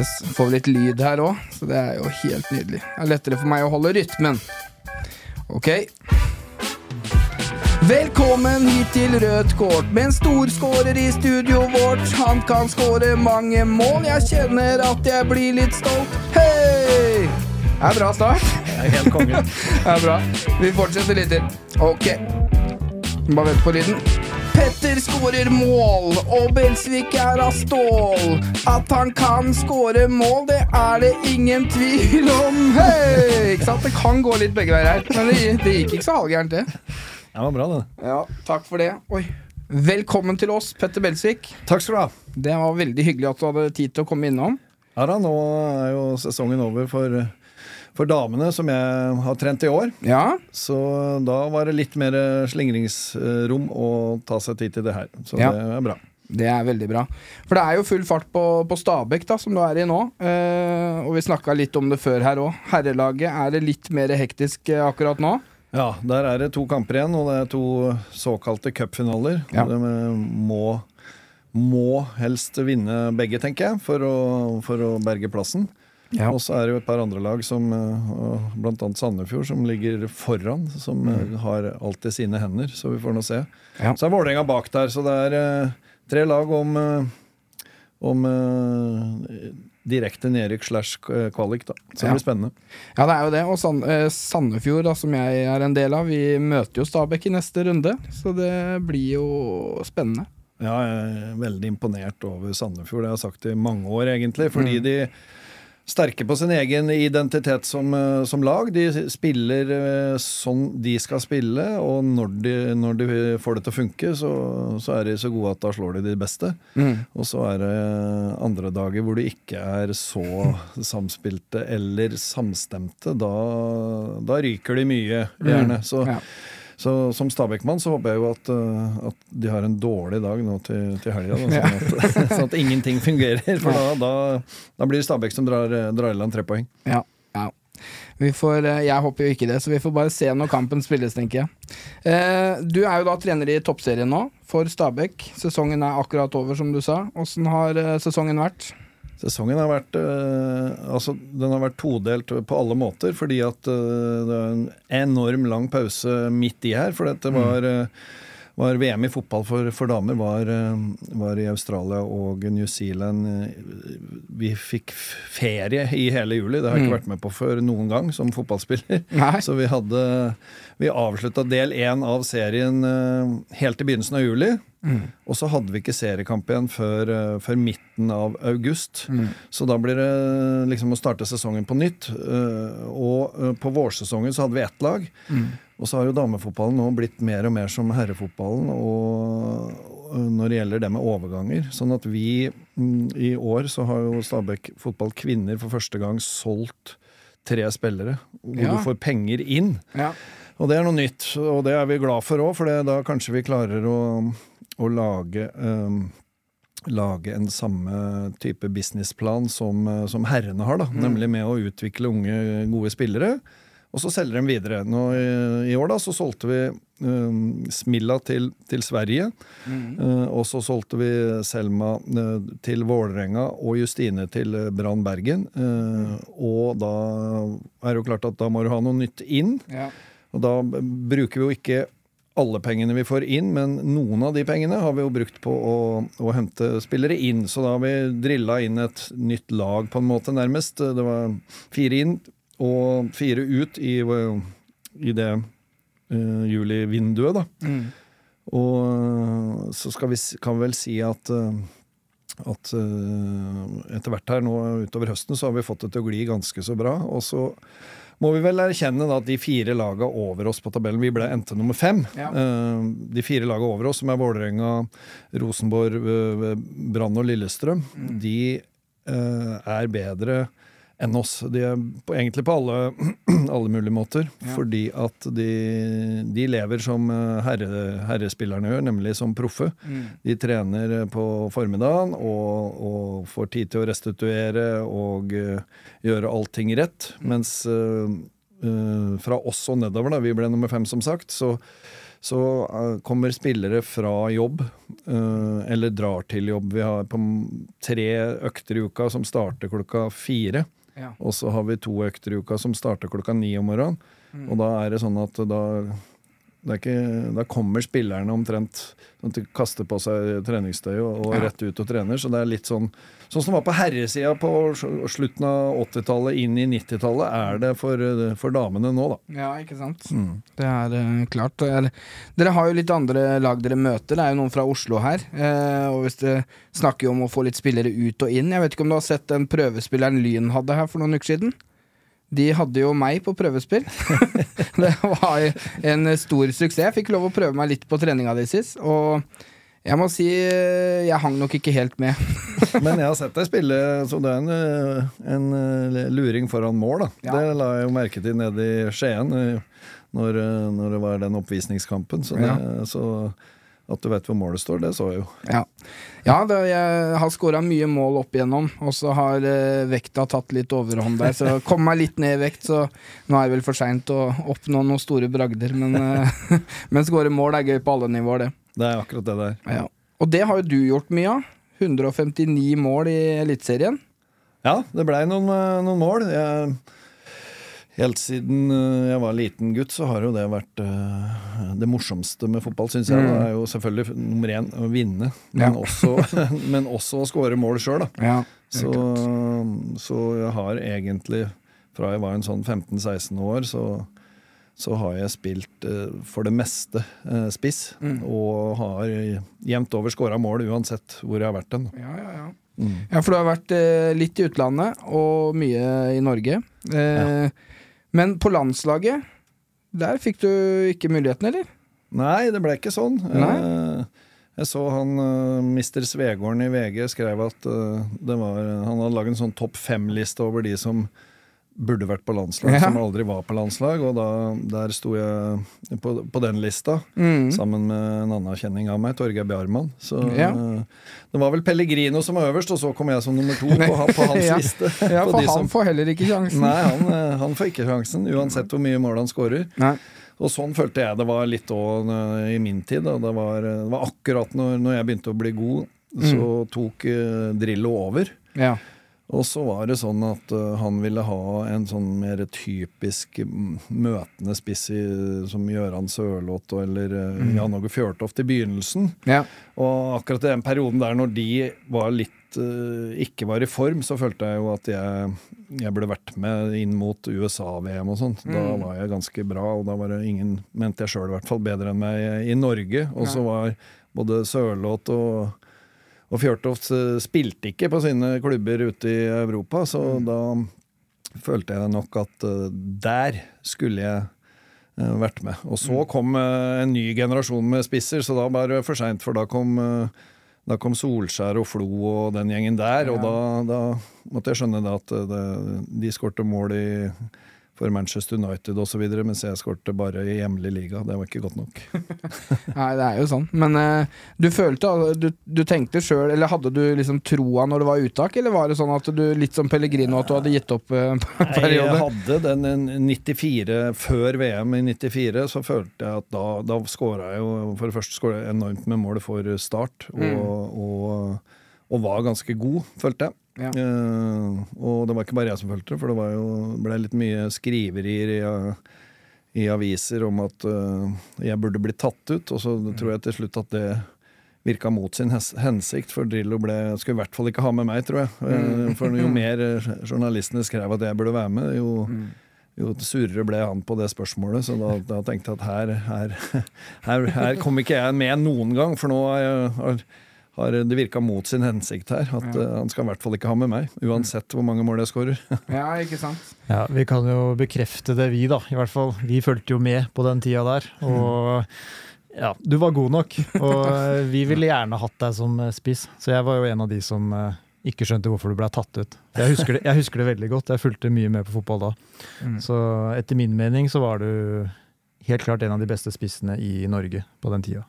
Yes, Får vi litt lyd her òg, så det er jo helt nydelig. Det er lettere for meg å holde rytmen. Ok. Velkommen hit til rødt kort med en storskårer i studio vårt. Han kan skåre mange mål, jeg kjenner at jeg blir litt stolt. Hei! Det er bra start. Det er helt konge. Det er bra. Vi fortsetter litt til. Ok. Bare vent på lyden. Petter skårer mål, og Belsvik er av stål. At han kan skåre mål, det er det ingen tvil om. Hei! Ikke sant? Det kan gå litt begge veier her, men det, det gikk ikke så halvgærent, det. Det var bra, det. Ja, takk for det. Oi. Velkommen til oss, Petter Belsvik. Takk skal du ha. Det var veldig hyggelig at du hadde tid til å komme innom. Ja da, nå er jo sesongen over for, for damene, som jeg har trent i år. Ja, Så da var det litt mer slingringsrom å ta seg tid til det her. Så Ja. det er bra. Det er veldig bra. For det er jo full fart på, på Stabæk, da, som du er i nå. Eh, og vi snakka litt om det før her òg. Herrelaget, er det litt mer hektisk eh, akkurat nå? Ja, der er det to kamper igjen, og det er to såkalte cupfinaler. Ja. De må, må helst vinne begge, tenker jeg, for å, for å berge plassen. Ja. Og så er det jo et par andre lag, som bl.a. blant annet Sandefjord, som ligger foran. Som mm. har alt i sine hender, så vi får nå se. Ja. Så er Vålerenga bak der, så det er eh, tre lag om, eh, om eh, direkte nedrykk slash kvalik, da. Så det Ja. blir spennende. Ja, det er jo det. Og Sand eh, Sandefjord, da, som jeg er en del av, vi møter jo Stabæk i neste runde. Så det blir jo spennende. Ja, jeg er veldig imponert over Sandefjord. Det har jeg sagt i mange år, egentlig. Fordi Mm. de sterke på sin egen identitet som, eh, som lag. De spiller sånn de skal spille, og når de, når de får det til å funke, så, så er de så gode at da slår de de beste. Mm. Og så er det andre dager hvor de ikke er så samspilte eller samstemte. Da, da ryker de mye, gjerne. Så, Mm. Ja. Så som Stabæk-mann så håper jeg jo at, uh, at de har en dårlig dag nå til, til helga. Ja. sånn, at, sånn at ingenting fungerer. For da, da, da blir det Stabæk som drar, drar i land tre poeng. Ja, ja. Vi får, eh, jeg håper jo ikke det, så vi får bare se når kampen spilles, tenker jeg. Eh, du er jo da trener i toppserien nå, for Stabæk. Sesongen er akkurat over, som du sa. Åssen har eh, sesongen vært? Sesongen har vært uh, altså, den har vært todelt på alle måter, fordi at uh, det er en enorm lang pause midt i her. For dette var, uh, var VM i fotball for, for damer var, uh, var i Australia og New Zealand. Uh, Vi fikk ferie i hele juli. Det har jeg ikke Mm. vært med på før noen gang som fotballspiller. Nei. Så vi hadde Vi avslutta del én av serien uh, helt i begynnelsen av juli. Mm. Og så hadde vi ikke seriekamp igjen før, før midten av august. Mm. Så da blir det liksom å starte sesongen på nytt. Og på vårsesongen så hadde vi ett lag. Mm. Og så har jo damefotballen nå blitt mer og mer som herrefotballen og, og når det gjelder det med overganger. Sånn at vi mm, i år så har jo Stabæk fotball kvinner for første gang solgt tre spillere. Hvor Ja. du får penger inn. Ja. Og det er noe nytt, og det er vi glad for òg, for da kanskje vi klarer å, å lage um, Lage en samme type businessplan som, eh, som herrene har, da. Nemlig med å utvikle unge, gode spillere. Og så selger de videre. Nå i, I år da så solgte vi um, Smilla til, til Sverige. Eh, og så solgte vi Selma uh, til Vålerenga og Justine til uh, Brann Bergen. Eh, og da er det jo klart at da må du ha noe nytt inn. Ja. Og da bruker vi jo ikke alle pengene vi får inn, men noen av de pengene har vi jo brukt på å, å hente spillere inn. Så da har vi drilla inn et nytt lag, på en måte, nærmest. Det var fire inn og fire ut i, i det uh, julivinduet, da. Mm. Og eh, så vi, kan vi vel si at eh, at eh, etter hvert her nå utover høsten så har vi fått det til å gli ganske så bra. Og så må vi vel erkjenne da at de fire laga over oss på tabellen Vi ble endte nummer fem. Ja. Eh, de fire laga over oss, som er Vålerenga, Rosenborg, eh, Brann og Lillestrøm, de eh, er bedre enn oss. De er på, egentlig på alle, alle mulige måter. Ja. Fordi at de, de lever som eh, herre, herrespillerne gjør, nemlig som proffe. Mm. De trener på formiddagen og, og får tid til å restituere og uh, gjøre allting rett. Mens uh, uh, fra oss og nedover, da, vi ble nummer fem som sagt, så, så eh, kommer spillere fra jobb, eh, eller drar til jobb. Vi har på tre økter i uka som starter klokka fire. Ja. Og så har vi to økter i uka som starter klokka ni om morgenen. Og da er det sånn at da, ikke, da kommer spillerne omtrent sånn de kaster på seg treningstøyet og, og Ja. rett ut og trener. Så det er litt sånn Sånn som det var på herresida på slutten av 80-tallet, inn i 90-tallet, er det for, for damene nå, da. Ja, ikke sant. Det er eh, klart. Er, dere har jo litt andre lag dere møter. Det er jo noen fra Oslo her. Eh, og hvis det snakker jo om å få litt spillere ut og inn. Jeg vet ikke om du har sett den prøvespilleren Lyn hadde her for noen uker siden? De hadde jo meg på prøvespill. det var en stor suksess. Jeg fikk lov å prøve meg litt på treninga sist, og jeg må si eh, jeg hang nok ikke helt med. Men jeg har sett deg spille, så det er en, eh, en eh, luring foran mål, da. Ja. Det la jeg jo merke til nede i Skien når, når det var den oppvisningskampen. Så, det, så at du vet hvor målet står, det så jeg jo. Ja, ja det, jeg har skåra mye mål opp igjennom, og så har eh, vekta tatt litt overhånd der. Så kom meg litt ned i vekt, så nå er det vel for seint å oppnå noen store bragder. Men, eh, men skåre mål er gøy på alle nivåer, det. Det er akkurat det der. Ja. Og det har jo du gjort mye av. 159 mål i Eliteserien. Ja, det blei noen, eh, noen mål. Jeg, helt siden eh, jeg var liten gutt, så har jo det vært eh, det morsomste med fotball, syns jeg. Mm. Det er jo selvfølgelig nummer én å vinne, men, Ja. også, men også å skåre mål sjøl, da. Ja, Så, så jeg har egentlig, fra jeg var en sånn 15-16 år, så, så har jeg spilt eh, for det meste spiss. Mm. Og har jevnt over skåra mål uansett hvor jeg har vært hen. ja, ja, ja. Mm. Ja, for du har vært eh, litt i utlandet og mye i Norge. Eh, Men på landslaget, der fikk du ikke muligheten, eller? Nei, det ble ikke sånn. Nei? Eh, Jeg så han uh, Mr. Svegården i VG skrev at det var, han hadde laget en sånn topp fem-liste over de som burde vært på landslag, Ja. som aldri var på landslag. Og da, der sto jeg på, på den lista, Mm. sammen med en annen kjenning av meg, Torgeir Bjarmann. Så Ja. eh, det var vel Pellegrino som var øverst, og så kom jeg som nummer to på, på hans Ja. liste. Ja, for han som- får heller ikke sjansen. Nei, han, eh, han får ikke sjansen, uansett hvor mye mål han skårer. Og sånn følte jeg det var litt òg i min tid. Da. Det, var, det var akkurat når, når jeg begynte å bli god, så tok uh, Drillo over. Ja. Og så var det sånn at eh, han ville ha en sånn mer typisk mm, møtende spiss i, som Gøran Sørloth eller mm. Jan Åge Fjørtoft i begynnelsen. ja. Og akkurat i den perioden der når de var litt eh, ikke var i form, så følte jeg jo at jeg, jeg burde vært med inn mot USA-VM og sånt. Da Mm. var jeg ganske bra, og da var det ingen, mente jeg sjøl i hvert fall, bedre enn meg i Norge. Og så var både Sørloth og og Fjørtoft eh, spilte ikke på sine klubber ute i Europa, så Mm. da følte jeg nok at eh, der skulle jeg eh, vært med. Og Mm. så kom eh, en ny generasjon med spisser, så da var det for seint, for da kom, da kom Solskjær og Flo og den gjengen der, og da, da måtte jeg skjønne det at det, de skårte mål i for Manchester United osv., mens jeg skårte bare i hjemlig liga. Det var ikke godt nok. Nei, det er jo sånn. Men uh, du følte Du, du tenkte sjøl, eller hadde du liksom troa når det var uttak, eller var det sånn at du litt som Pellegrino, at du hadde gitt opp en Jeg periode? hadde den 94 Før VM i 94 så følte jeg at da, da skåra jeg jo For det første skåra jeg enormt med mål for Start, og, og, og var ganske god, følte jeg. Ja. Eh, og det var ikke bare jeg som følte det, for det var jo, ble litt mye skriverier i, i aviser om at uh, jeg burde bli tatt ut, og så tror jeg til slutt at det virka mot sin hensikt, for Drillo ble, skulle i hvert fall ikke ha med meg, tror jeg. Eh, For jo mer journalistene skrev at jeg burde være med, jo, jo surere ble han på det spørsmålet. Så da, da tenkte jeg at her, her, her, her kom ikke jeg med noen gang, for nå har, jeg, har, det virka mot sin hensikt her. At eh, han skal i hvert fall ikke ha med meg, uansett hvor mange mål jeg skårer. Ja, ikke sant? Ja, Vi kan jo bekrefte det, vi da. i hvert fall. Vi fulgte jo med på den tida der. Og ja, du var god nok. Og eh, vi ville gjerne hatt deg som eh, spiss. Så jeg var jo en av de som ikke skjønte hvorfor du ble tatt ut. Jeg husker det, jeg husker det veldig godt. Jeg fulgte mye med på fotball da. Mm. Så etter min mening så var du helt klart en av de beste spissene i Norge på den tida.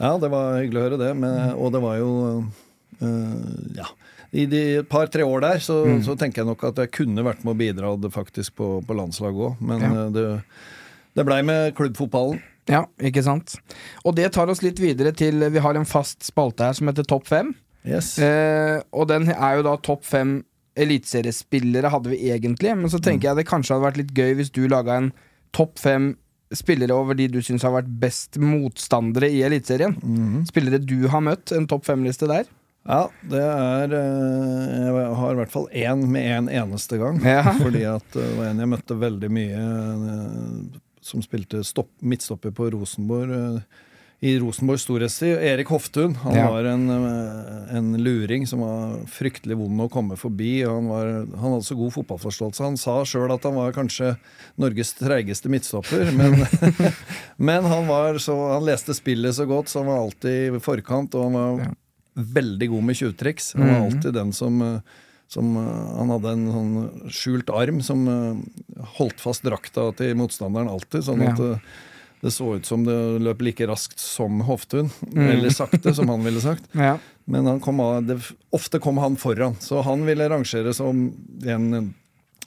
Ja, det var hyggelig å høre det. Men, og det var jo øh, Ja. I de par-tre år der så, Mm. så tenker jeg nok at jeg kunne vært med og bidratt faktisk på, på landslaget òg. Men Ja. øh, det, det blei med klubbfotballen. Ja, ikke sant. Og det tar oss litt videre til Vi har en fast spalte her som heter Topp fem. Yes. Eh, og den er jo da topp fem eliteseriespillere, hadde vi egentlig. Men så tenker jeg det kanskje hadde vært litt gøy hvis du laga en topp fem spillere over de du syns har vært best motstandere i Eliteserien. Mhm. Spillere du har møtt. En topp fem-liste der. Ja, det er eh, Jeg har i hvert fall én med en eneste gang. Ja. Fordi at eh, det var en jeg møtte veldig mye, eh, som spilte stopp, midtstopper på Rosenborg. I Rosenborg storhetstid. Erik Hoftun. Han Ja. var en, eh, en luring som var fryktelig vond å komme forbi. Han, var, han hadde så god fotballforståelse. Han sa sjøl at han var kanskje Norges treigeste midtstopper, men, men han, var så, han leste spillet så godt, så han var alltid i forkant. og han var Ja. veldig god med tjuvtriks. Han var Mhm. alltid den som, eh, som eh, Han hadde en sånn skjult arm som holdt fast drakta til motstanderen alltid, sånn at Ja. Eh, det så ut som det løp like raskt som Hoftun. Mm. Eller sakte, som han ville sagt. Ja. Men han kom av, det, ofte kom han foran, så han ville rangere som en,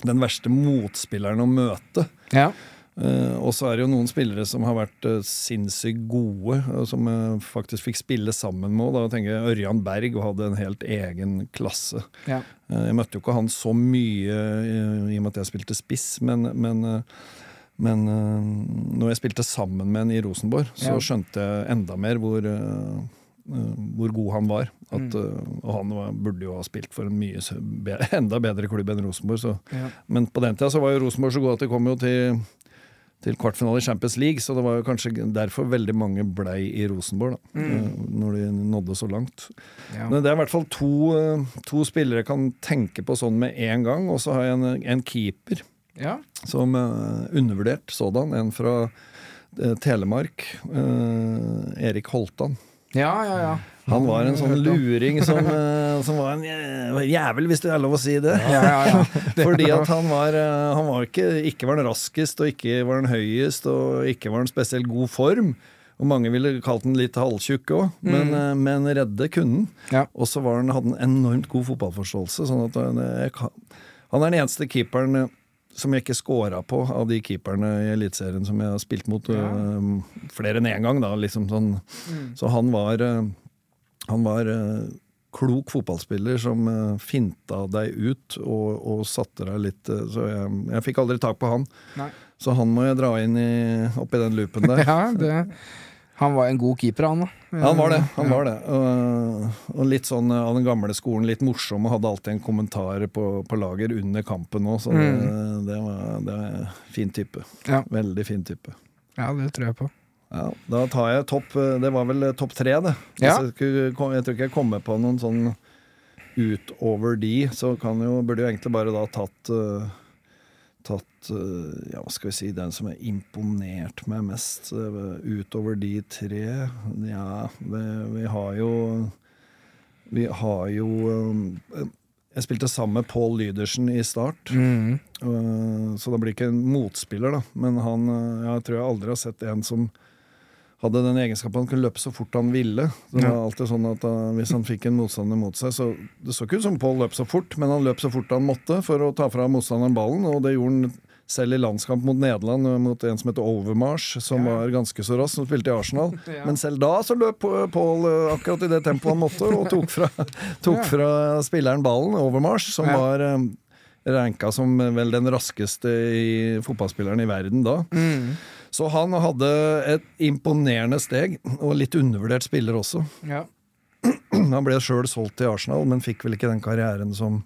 den verste motspilleren å møte. ja. Uh, og så er det jo noen spillere som har vært uh, sinnssykt gode, og som jeg faktisk fikk spille sammen med. Da tenker jeg Ørjan Berg hadde en helt egen klasse. Ja. Eh, jeg møtte jo ikke han så mye eh, i og med at jeg spilte spiss, men, men, eh, men uh, når jeg spilte sammen med en i Rosenborg, så Ja. skjønte jeg enda mer hvor, eh, hvor god han var. At, Mm. og han var, burde jo ha spilt for en mye enda bedre klubb enn Rosenborg. Så. Ja. Men på den tida så var jo Rosenborg så god at de kom jo til, til kvartfinale i Champions League, så det var jo kanskje derfor veldig mange blei i Rosenborg, da, Mm. når de nådde så langt. Ja. Men det er i hvert fall to, to spillere jeg kan tenke på sånn med en gang. Og så har jeg en, en keeper ja. som uh, undervurdert sådan. En fra eh, Telemark. eh, Erik Holtan. Ja, ja, ja. Han var en sånn luring som, eh, som var en jævel, hvis det er lov å si det. Ja, ja, ja. Fordi at han var, eh, han var ikke, ikke var den raskest, og ikke var den høyest, og ikke var den spesielt god form. Og mange ville kalt den litt halvtjukk òg, men, mm. men redde kunne han. Ja. Og så var han, hadde han enormt god fotballforståelse. Sånn at han, han er den eneste keeperen eh, som jeg ikke scora på av de keeperne i Eliteserien som jeg har spilt mot Ja. uh, flere enn én gang. Da, liksom sånn. Så han var, uh, han var uh, klok fotballspiller som finta deg ut og, og satte deg litt Så jeg, jeg fikk aldri tak på han. Nei. Så han må jeg dra inn i, oppi den loopen der. ja det, han var en god keeper, han da. Han var det. han var det. Og, og litt sånn av den gamle skolen, litt morsom, og hadde alltid en kommentar på, på lager under kampen òg, så det, det, var, det var en fin type. Mm. Ja. Veldig fin type. Ja, det tror jeg på. Ja, da tar jeg topp Det var vel eh, topp tre, det. Ja. Jeg, jeg tror ikke jeg kommer på noen sånn utover de, så kan jo, burde jo egentlig bare da tatt eh, Tatt eh, Ja, hva skal vi si Den som har imponert meg mest eh, utover de tre Ja, vi, vi har jo Vi har jo eh, Jeg spilte sammen med Pål Lydersen i start. Mm. Så det blir ikke en motspiller, da. Men han, jeg tror jeg aldri har sett en som hadde den egenskapen han kunne løpe så fort han ville. Det var alltid sånn at uh, Hvis han fikk en motstander mot seg, så Det så ikke ut som Pål løp så fort, men han løp så fort han måtte for å ta fra motstanderen ballen, og det gjorde han selv i landskamp mot Nederland, uh, mot en som heter Overmarsh, som Ja. var ganske så rask, som spilte i Arsenal. Ja. Men selv da så løp Paul uh, akkurat i det tempoet han måtte, og tok fra, tok fra spilleren ballen, Overmarsh, som Ja. var um, ranka som vel den raskeste i fotballspilleren i verden da. Mm. Så han hadde et imponerende steg, og litt undervurdert spiller også. Ja. Han ble sjøl solgt til Arsenal, men fikk vel ikke den karrieren som,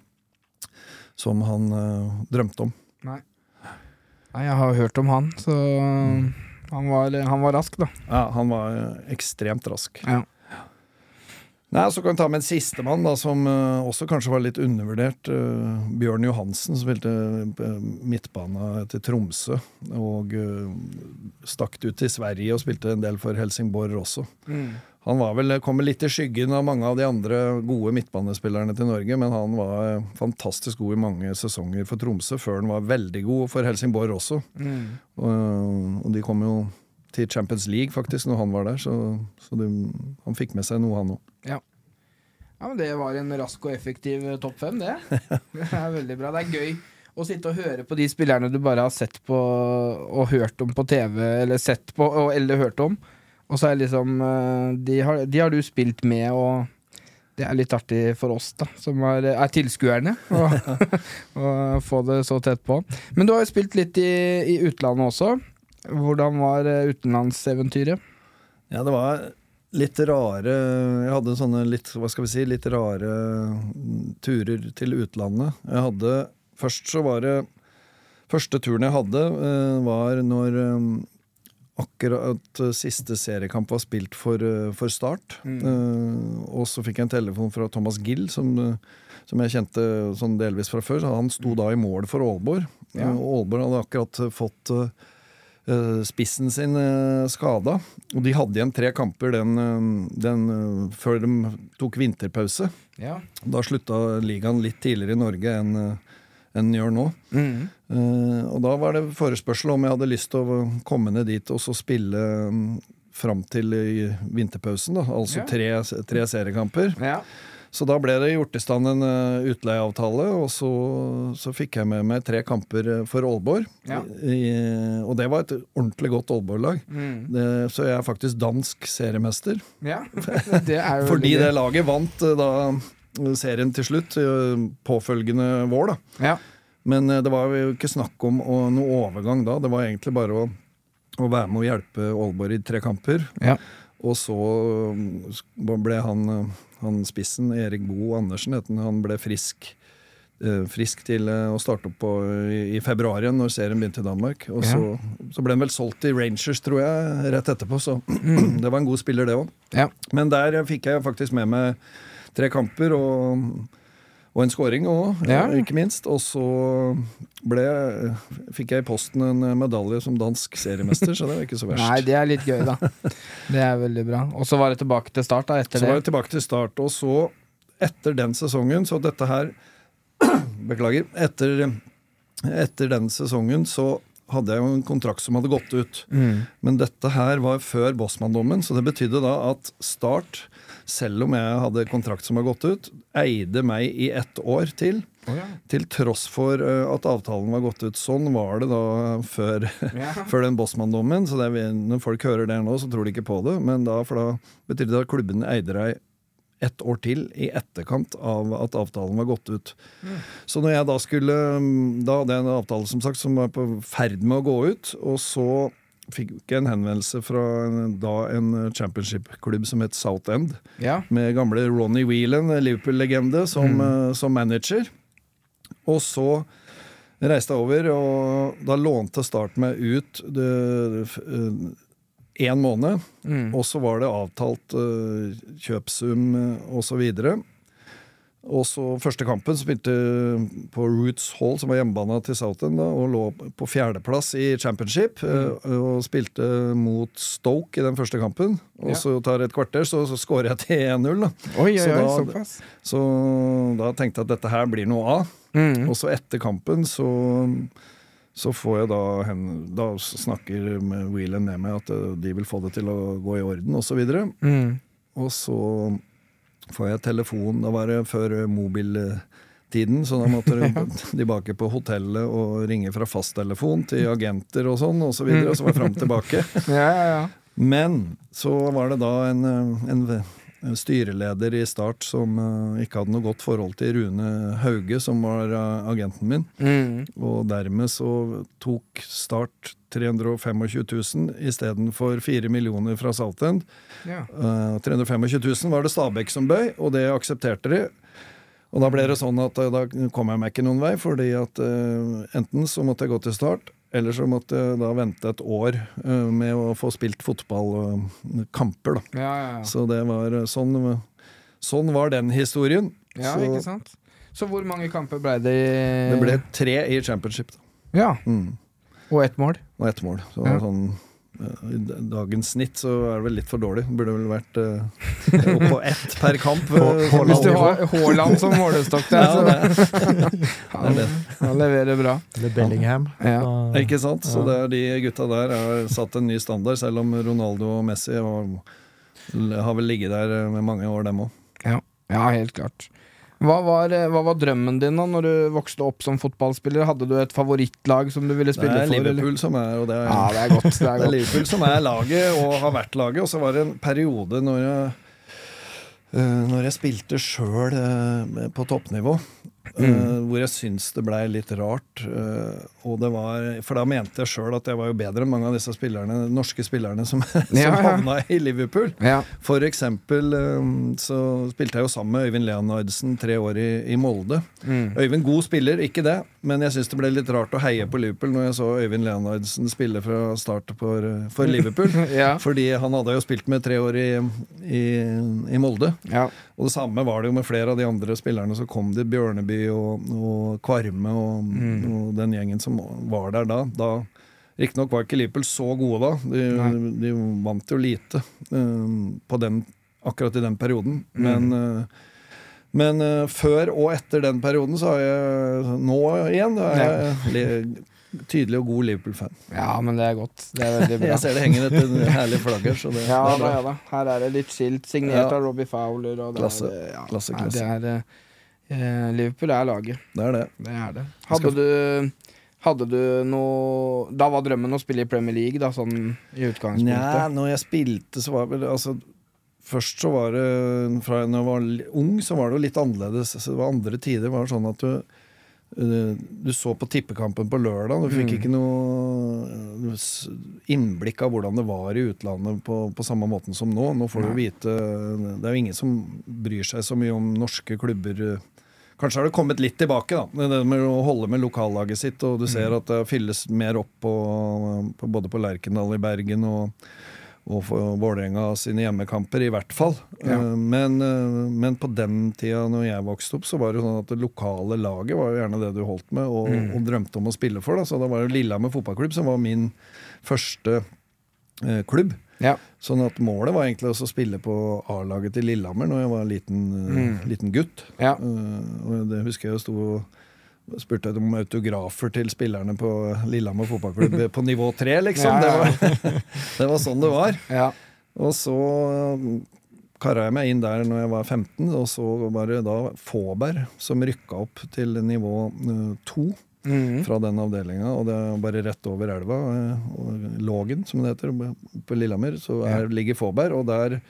som han uh, drømte om. Nei. Nei, jeg har hørt om han, så han var, han var rask, da. Ja, han var eh, ekstremt rask. Ja. Nei, Så kan vi ta med en sistemann, som uh, også kanskje var litt undervurdert. Uh, Bjørn Johansen, som spilte uh, midtbane til Tromsø. Og eh, stakk ut til Sverige og spilte en del for Helsingborg også. Mm. Han var vel, kom litt i skyggen av mange av de andre gode midtbanespillerne til Norge, men han var eh, fantastisk god i mange sesonger for Tromsø, før han var veldig god for Helsingborg også. Mm. Og, og de kom jo til Champions League faktisk når han var der, så, så de, han fikk med seg noe, han òg. Ja, men Det var en rask og effektiv eh, topp fem, det. Det er veldig bra. Det er gøy å sitte og høre på de spillerne du bare har sett på og hørt om på TV, eller sett på og, eller hørt om, og så er liksom eh, de har, de har du spilt med, og det er litt artig for oss, da, som er, er tilskuerne, å å få det så tett på. Men du har jo spilt litt i, i utlandet også. Hvordan var eh, utenlandseventyret? Ja, det var litt rare Jeg hadde sånne litt, hva skal vi si, litt rare mm, turer til utlandet. Jeg hadde Først så var det Første turen jeg hadde, eh, var når eh, akkurat siste seriekamp var spilt for, eh, for Start. Mm. og så fikk jeg en telefon fra Thomas Gill, som, som jeg kjente sånn delvis fra før. Han sto da i mål for Aalborg. Ja. Aalborg hadde akkurat fått spissen sin uh, skada. Og de hadde igjen tre kamper den, eh, den, eh, før de tok vinterpause. Ja. Da slutta ligaen litt tidligere i Norge enn eh, enn gjør nå. Mm. Uh, og da var det forespørsel om jeg hadde lyst til å komme ned dit og så spille um, fram til vinterpausen. da, Altså Ja. tre, tre seriekamper. ja. Så da ble det gjort i stand en uh, utleieavtale, og så, så fikk jeg med meg tre kamper eh, for Aalborg. Ja. I, og det var et ordentlig godt Aalborg-lag. Mm. Så jeg er faktisk dansk seriemester. ja. Det er jo Fordi det laget vant eh, da eh, serien til slutt, eh, påfølgende vår, da. Ja. Men eh, det var jo ikke snakk om noe overgang da. Det var egentlig bare å, å være med og hjelpe Aalborg i tre kamper. Ja. Og så um, ble han, eh, han spissen, Erik Bo Andersen, han, han ble frisk. eh, Frisk til eh, å starte opp på, i, februar igjen, når serien begynte i Danmark. Og så, så ble han vel solgt til Rangers, tror jeg, rett etterpå. Så det var en god spiller, det òg. Ja. Men der fikk jeg faktisk med meg tre kamper og, og en scoring òg, Ja. ikke minst. Og så ble, fikk jeg i posten en medalje som dansk seriemester, så det var ikke så verst. Nei, det er litt gøy, da. Det er veldig bra. Og så var det tilbake til start da, etter så var det. tilbake til start, og så, etter den sesongen, så dette her Beklager. Etter, etter den sesongen så hadde jeg jo en kontrakt som hadde gått ut. Mm. Men dette her var før Bossmann-dommen, så det betydde da at Start, selv om jeg hadde kontrakt som har gått ut, eide meg i ett år til. Til tross for eh, at avtalen var gått ut. Sånn var det da før, Ja. før den Bossmann-dommen. Så det er, når folk hører det nå, så tror de ikke på det. Men da, for da betydde det at klubben eide deg ett år til i etterkant av at avtalen var gått ut. Så når jeg da skulle Da hadde jeg en avtale som sagt som var på ferd med å gå ut, og så fikk ikke en henvendelse fra en, da en championship-klubb som het South End, Ja. med gamle Ronny Whelan, Liverpool-legende, som, eh, som manager. Og så reiste jeg over, og da lånte Start meg ut én måned. Mm. Og så var det avtalt uh, kjøpsum uh, osv. Og så første kampen spilte på Roots Hall, som var hjemmebana til Southend, og lå på fjerdeplass i championship. Mm. og spilte mot Stoke i den første kampen. Og Ja. så tar et kvarter, så, så scorer jeg til 1-0. da. Oi, oi, Så da- Så da tenkte jeg at dette her blir noe av. Mm. Og så etter kampen så, så får jeg da hen, Da snakker med Whelan med meg at eh, de vil få det til å gå i orden, osv. Og, så Mm. og så får jeg telefon. Da var det før mobiltiden, så da måtte du tilbake på hotellet og ringe fra fasttelefon til agenter og sånn, og Så, videre, og så var det fram tilbake. Men så var det da en, en styreleder i Start som uh, ikke hadde noe godt forhold til Rune Hauge, som var uh, agenten min. Mm. Og dermed så tok Start 325 000 istedenfor 4 millioner fra Saltend. ja. Uh, 325 000 var det Stabæk som bøy, og det aksepterte de. Og da ble det sånn at eh, da kom jeg meg ikke noen vei, fordi at enten så måtte jeg gå til start, eller så måtte jeg da vente et år eh, med å få spilt fotballkamper, da. Ja, ja, ja. Så det var eh, sånn Sånn var den historien. ja, så ikke sant? Så hvor mange kamper ble det i det ble tre i championship, da. Ja, Mm. og ett mål. Og ett mål. Så Ja. sånn eh, I dagens snitt så er det vel litt for dårlig. Burde vel vært eh, opp på ett per kamp. eh, Hvis du har Haaland som målestokk der, Ja, så han, han leverer bra. Eller Bellingham. Ja. Ja. Ikke sant? Så det er de gutta der har satt en ny standard, selv om Ronaldo og Messi har, har vel ligget der med mange år, dem òg. Ja, ja helt klart. Hva var, eh, hva var drømmen din da når du vokste opp som fotballspiller? Hadde du et favorittlag som du ville Det spille er for? eller? Liverpool som er, det er, Ja, det er godt. Det det er er godt. Liverpool som er laget, og har vært laget. Og så var det en periode når jeg eh, når jeg spilte sjøl på toppnivå, eh, Mm. hvor jeg syns det blei litt rart. eh, og det var, for da mente jeg sjøl at jeg var jo bedre enn mange av disse spillerne, norske spillerne som, som Ja, ja. havna i Liverpool. Ja. For eksempel eh, så spilte jeg jo sammen med Øyvind Leonardsen tre år i, i Molde. Mm. Øyvind god spiller, ikke det, men jeg syns det ble litt rart å heie på Liverpool når jeg så Øyvind Leonardsen spille fra start for, for Liverpool. Ja. Fordi han hadde jo spilt med tre år i, i, i Molde. Ja. Og det samme var det jo med flere av de andre spillerne som kom dit. Bjørneby og, og Kvarme og, og den gjengen som var der da. da Riktignok var ikke Liverpool så gode da. De, de vant jo lite um, på den, akkurat i den perioden. Men, eh, men uh, før og etter den perioden så har jeg Nå igjen da er jeg tydelig og god Liverpool-fan. ja, men det er godt. Det er veldig bra. Jeg ser det henger et herlig flagg her. Så det, Ja, det er da, ja da. Her er det litt skilt, signert Ja. av Robbie Fowler. Og det Klasse. Er, ja, Klasse, nei. Det er, eh, Liverpool er laget. Det er det. Det er det. Hadde skal- du hadde du noe Da var drømmen å spille i Premier League, da, sånn i utgangspunktet? Nei, når jeg spilte, så var vel altså Først så var det Fra jeg var ung, så var det jo litt annerledes. Så det var andre tider. Det sånn at du eh, du så på tippekampen på lørdag. Du fikk Mm. ikke noe eh, innblikk av hvordan det var i utlandet på, på samme måten som nå. Nå får du vite Det er jo ingen som bryr seg så mye om norske klubber. Kanskje har det kommet litt tilbake, da. Det med å holde med lokallaget sitt. Og du ser at det fylles mer opp på, på, både på Lerkendal i Bergen og, og for Vålerenga sine hjemmekamper, i hvert fall. Ja. Eh, Men, eh, men på den tida når jeg vokste opp, så var det jo sånn at det lokale laget var jo gjerne det du holdt med og, Mm. og drømte om å spille for. Da. Så da var det Lillehammer fotballklubb som var min første eh, klubb. Ja. Sånn at målet var egentlig å spille på A-laget til Lillehammer når jeg var liten, eh, Mm. liten gutt. Ja. Uh, og det husker jeg jo sto og spurte om autografer til spillerne på Lillehammer fotballklubb på nivå tre, liksom. Det, var, det var sånn det var. ja. Og så kara jeg meg inn der når jeg var 15, og så var det da Fåberg som rykka opp til nivå eh, to Mhm. fra den avdelinga, og det er bare rett over elva. eh, og Lågen, som det heter, på Lillehammer, så er, ligger Fåberg, og der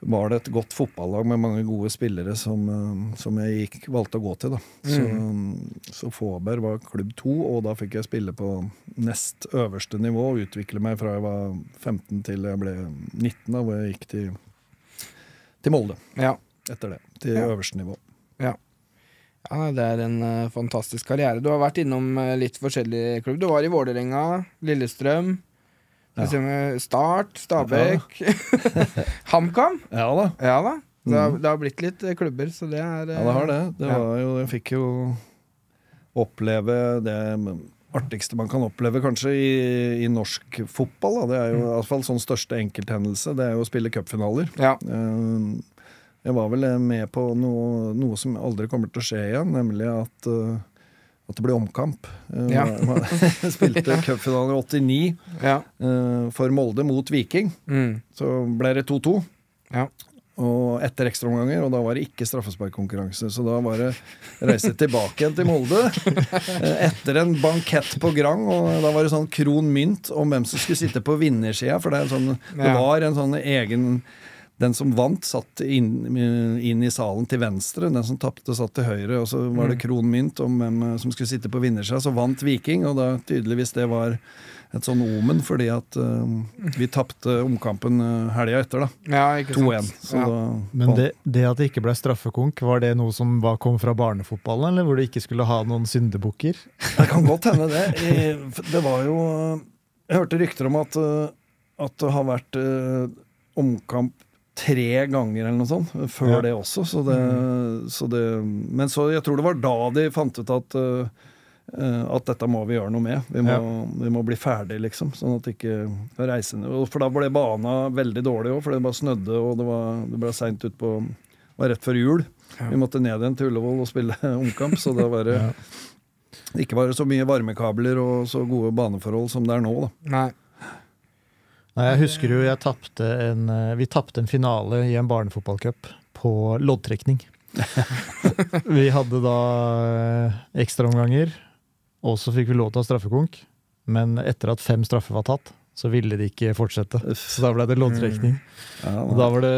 var det et godt fotballag med mange gode spillere som, eh, som jeg gikk, valgte å gå til. Da. Så, så Fåberg var klubb to, og da fikk jeg spille på nest øverste nivå og utvikle meg fra jeg var 15 til jeg ble 19, da, hvor jeg gikk til, til Molde ja. etter det. Til Ja. øverste nivå. Ja, det er en uh, fantastisk karriere. Du har vært innom uh, litt forskjellige klubb. Du var i Vålerenga, Lillestrøm, Ja. Start, Stabæk HamKam. Ja da. Ja da. Det har, Mhm. det har blitt litt eh, klubber, så det er Ja, det har det. det Ja. jo, jeg fikk jo oppleve det artigste man kan oppleve kanskje i, i norsk fotball. Da. Det er jo i hvert fall sånn største enkelthendelse. Det er jo å spille cupfinaler. Ja. Eh, Jeg var vel med på noe, noe som aldri kommer til å skje igjen, nemlig at, eh, at det ble omkamp. Eh, Ja. Man spilte cupfinale i 89 ja. eh, for Molde mot Viking. Mm. Så ble det 2-2. Ja. Og etter ekstraomganger, og da var det ikke straffesparkkonkurranse. Så da var det reise tilbake igjen til Molde. eh, Etter en bankett på Grang, og da var det sånn kron mynt om hvem som skulle sitte på vinnersida. For det, er sånn, det var en sånn egen Den som vant, satt inn, inn i salen til venstre. Den som tapte, satt til høyre. Og så var det kron mynt om hvem eh, som skulle sitte på vinnersida. Så vant Viking, og da tydeligvis det var et sånn omen, fordi at uh, vi tapte omkampen uh, helga etter, da. ja, 2-1. Ja. Men det, det at det ikke ble straffekonk, var det noe som var, kom fra barnefotballen, eller hvor du ikke skulle ha noen syndebukker? Det kan godt hende, det. I- Det var jo Jeg hørte rykter om at, eh, at det har vært uh, omkamp tre ganger eller noe sånt før Ja. det også. Så det, så det, men så jeg tror det var da de fant ut at eh, at dette må vi gjøre noe med. Vi må, Ja. vi må bli ferdig, liksom. Sånn at ikke reisende For da ble bana veldig dårlig òg, for det bare snødde, og det, var, det ble seint utpå var rett før jul. Ja. Vi måtte ned igjen til Ullevål og spille omkamp, så da var det ikke var det så mye varmekabler og så gode baneforhold som det er nå, da. Nei. Nei, jeg husker jo jeg tapte en, eh, vi tapte en finale i en barnefotballcup på loddtrekning. Vi hadde da eh, ekstraomganger, og så fikk vi lov til å ha straffekonk. Men etter at fem straffer var tatt, så ville de ikke fortsette. Så da ble det loddtrekning. Ja, Og da var det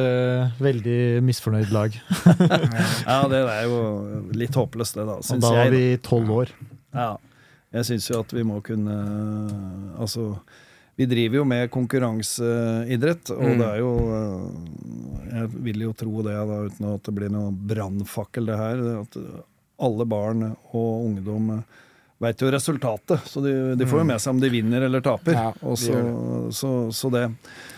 veldig misfornøyd lag. ja, det er jo litt håpløst, det, da. Og Syns da var vi tolv år. Ja. Jeg syns jo at vi må kunne Altså, vi driver jo med konkurranseidrett, og Mm. det er jo øh, Jeg vil jo tro det, da, uten at det blir noe brannfakkel, det her. At alle barn og ungdom veit jo resultatet, så de, de får jo med seg om de vinner eller taper. Ja, og de så, så, så det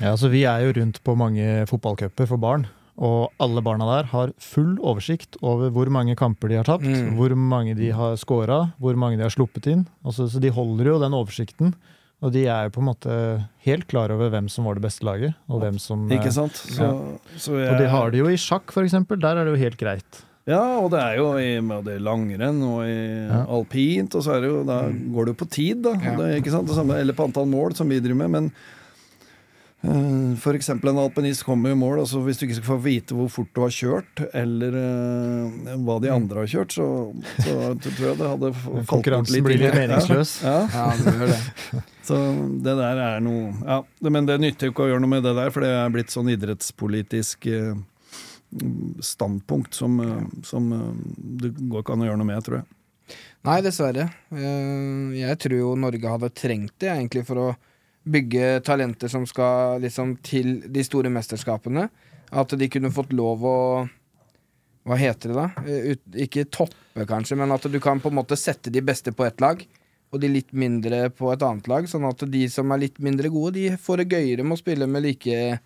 Ja, så Vi er jo rundt på mange fotballcuper for barn. Og alle barna der har full oversikt over hvor mange kamper de har tapt, Mm. hvor mange de har scora, hvor mange de har sluppet inn. Altså, så de holder jo den oversikten. Og de er jo på en måte helt klar over hvem som var det beste laget. Og hvem som... Ikke eh, sant? Så, så jeg, Og de har det jo i sjakk, for eksempel. Der er det jo helt greit. Ja, og det er jo i både langrenn og i Ja. alpint, og så er det jo, da går det jo på tid, da. Ja. Det ikke sant? Det samme, eller på antall mål, som vi driver med. Men eh, for eksempel en alpinist kommer i mål, altså hvis du ikke skal få vite hvor fort du har kjørt, eller uh, hva de andre har kjørt, så, så tror jeg det hadde falt bort Konkurransen litt blir litt meningsløs. Ja. Ja. Ja, det gjør det. Så det der er noe Ja, men det nytter jo ikke å gjøre noe med det der, for det er blitt sånn idrettspolitisk uh, standpunkt som, uh, som det går ikke an å gjøre noe med, tror jeg. Nei, dessverre. Eh, Jeg tror jo Norge hadde trengt det egentlig for å bygge talenter som skal liksom til de store mesterskapene. At de kunne fått lov å Hva heter det, da? Eh, Ut, ikke toppe, kanskje, men at du kan på en måte sette de beste på ett lag. Og de litt mindre på et annet lag, sånn at de som er litt mindre gode, de får det gøyere med å spille med like,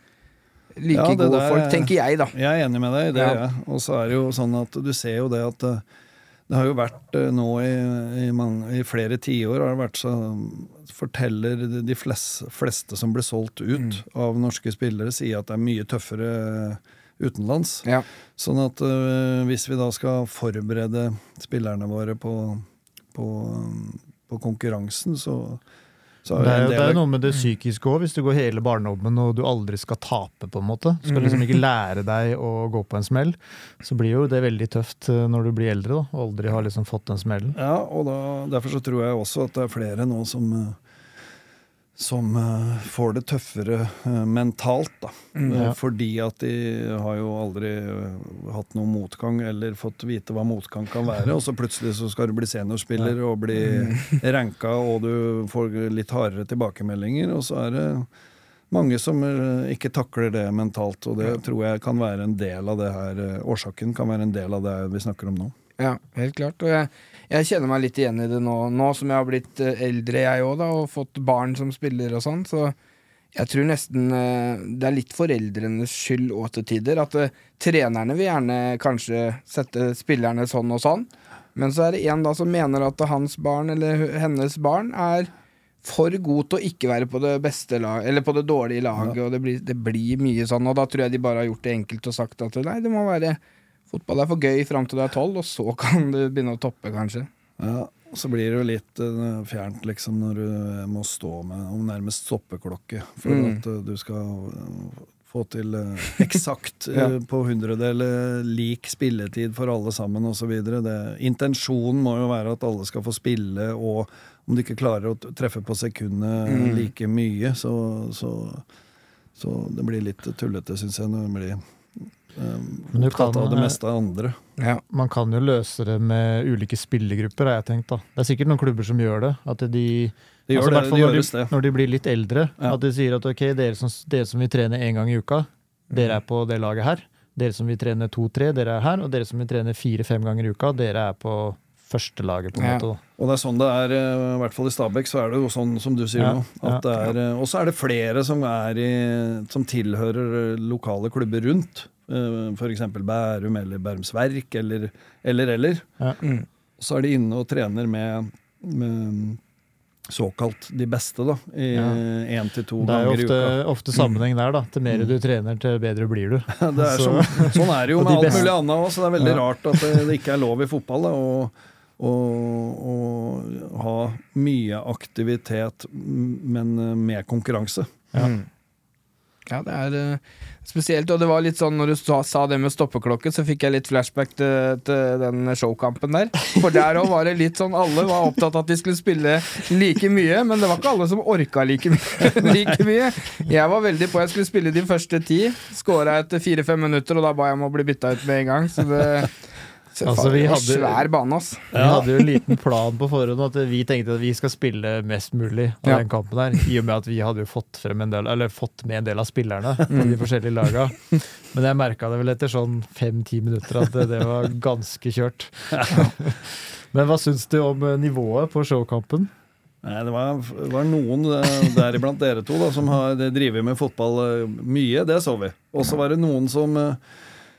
like Ja, gode der- folk, tenker jeg, da. Jeg er enig med deg det, Ja. jeg. Og så er det jo sånn at du ser jo det at eh, det har jo vært eh, nå i, i, mange, i flere tiår har det vært så Forteller de- de fleste, fleste som ble solgt ut Mm. av norske spillere, sier at det er mye tøffere utenlands. Ja. Sånn at uh, hvis vi da skal forberede spillerne våre på, på, på konkurransen, så, så Det er, jo, det er noe med det psykiske òg, hvis du går hele barndommen og du aldri skal tape, på en måte. Du skal liksom ikke lære deg å gå på en smell. Så blir jo det veldig tøft eh, når du blir eldre da, og aldri har liksom fått den smellen. Ja, og da, derfor så tror jeg også at det er flere nå som øh, som øh, får det tøffere øh, mentalt, da. Mm. Eh, Ja. Fordi at de har jo aldri hatt noen motgang, eller fått vite hva motgang kan være, og så plutselig så skal du bli seniorspiller og bli ranka, og du får litt hardere tilbakemeldinger, og så er det mange som ikke takler det mentalt, og det tror jeg kan være en del av det her, årsaken kan være en del av det vi snakker om nå. Ja, helt klart. Og jeg, jeg kjenner meg litt igjen i det nå, nå som jeg har blitt eh, eldre, jeg òg, og fått barn som spiller og sånn. Så jeg tror nesten eh, det er litt foreldrenes skyld òg til tider. At eh, trenerne vil gjerne kanskje sette spillerne sånn og sånn, men så er det en da som mener at hans barn eller hennes barn er for god til å ikke være på det beste lag, eller på det dårlige laget, og det blir, det blir mye sånn. Og da tror jeg de bare har gjort det enkelt og sagt at nei, det må være Fotball er for gøy fram til du er tolv, og så kan du begynne å toppe, kanskje. Ja, og så blir det jo litt eh, fjernt liksom når du må stå med om nærmest stoppeklokke for Mm. at eh, du skal eh, få til eh, eksakt Ja. eh, på hundredel eh, lik spilletid for alle sammen osv. Intensjonen må jo være at alle skal få spille, og om du ikke klarer å treffe på sekundet Mm. like mye, så, så, så det blir litt tullete, syns jeg, når det blir eh, Men du opptatt kan, av det meste av andre. Ja. Man kan jo løse det med ulike spillergrupper, har jeg tenkt. da. Det er sikkert noen klubber som gjør det. At de, Det gjør altså, det, det når, de, det. når de blir litt eldre, Ja. at de sier at ok, dere som, dere som vil trene én gang i uka, dere er på det laget her. Dere som vil trene to-tre, dere er her. Og dere som vil trene fire-fem ganger i uka, dere er på førstelaget, på en Ja. måte. Og det er sånn det er, eh, i hvert fall i Stabæk, så er det jo sånn som du sier Ja, nå. At det er, eh, Og så er det flere som, er i, som tilhører eh, lokale klubber rundt. F.eks. Bærum eller Bærums Verk eller eller. eller. Mm. Så er de inne og trener med, med såkalt de beste, da. I Ja. én til to Det er jo ganger i ofte, uka. ofte sammenheng der, da. Til mer du trener, til bedre blir du. Det er Så- som, sånn er det jo med de alt beste- mulig annet òg, så det er veldig Ja. rart at det, det ikke er lov i fotball. Da, å, å, å ha mye aktivitet, men med konkurranse. Ja. Mm. Ja, det er eh, spesielt. Og det var litt sånn når du sa, sa det med stoppeklokke, så fikk jeg litt flashback til, til den showkampen der. For der òg var det litt sånn Alle var opptatt av at de skulle spille like mye, men det var ikke alle som orka like, like mye. Jeg var veldig på. Jeg skulle spille de første ti. Skåra etter fire-fem minutter, og da ba jeg om å bli bytta ut med en gang. Så det Altså, vi det var hadde- svær bane, ass. Vi hadde jo en liten plan på forhånd at vi tenkte at vi skal spille mest mulig av Ja. den kampen der. I og med at vi hadde jo fått, frem en del, eller fått med en del av spillerne på Mm. de forskjellige laga. Men jeg merka det vel etter sånn fem-ti minutter at det, det var ganske kjørt. Men hva syns du om eh, nivået på showkampen? Nei, det var, var noen, der deriblant dere to, da, som har drevet med fotball eh, mye. Det så vi. Og så var det noen som eh,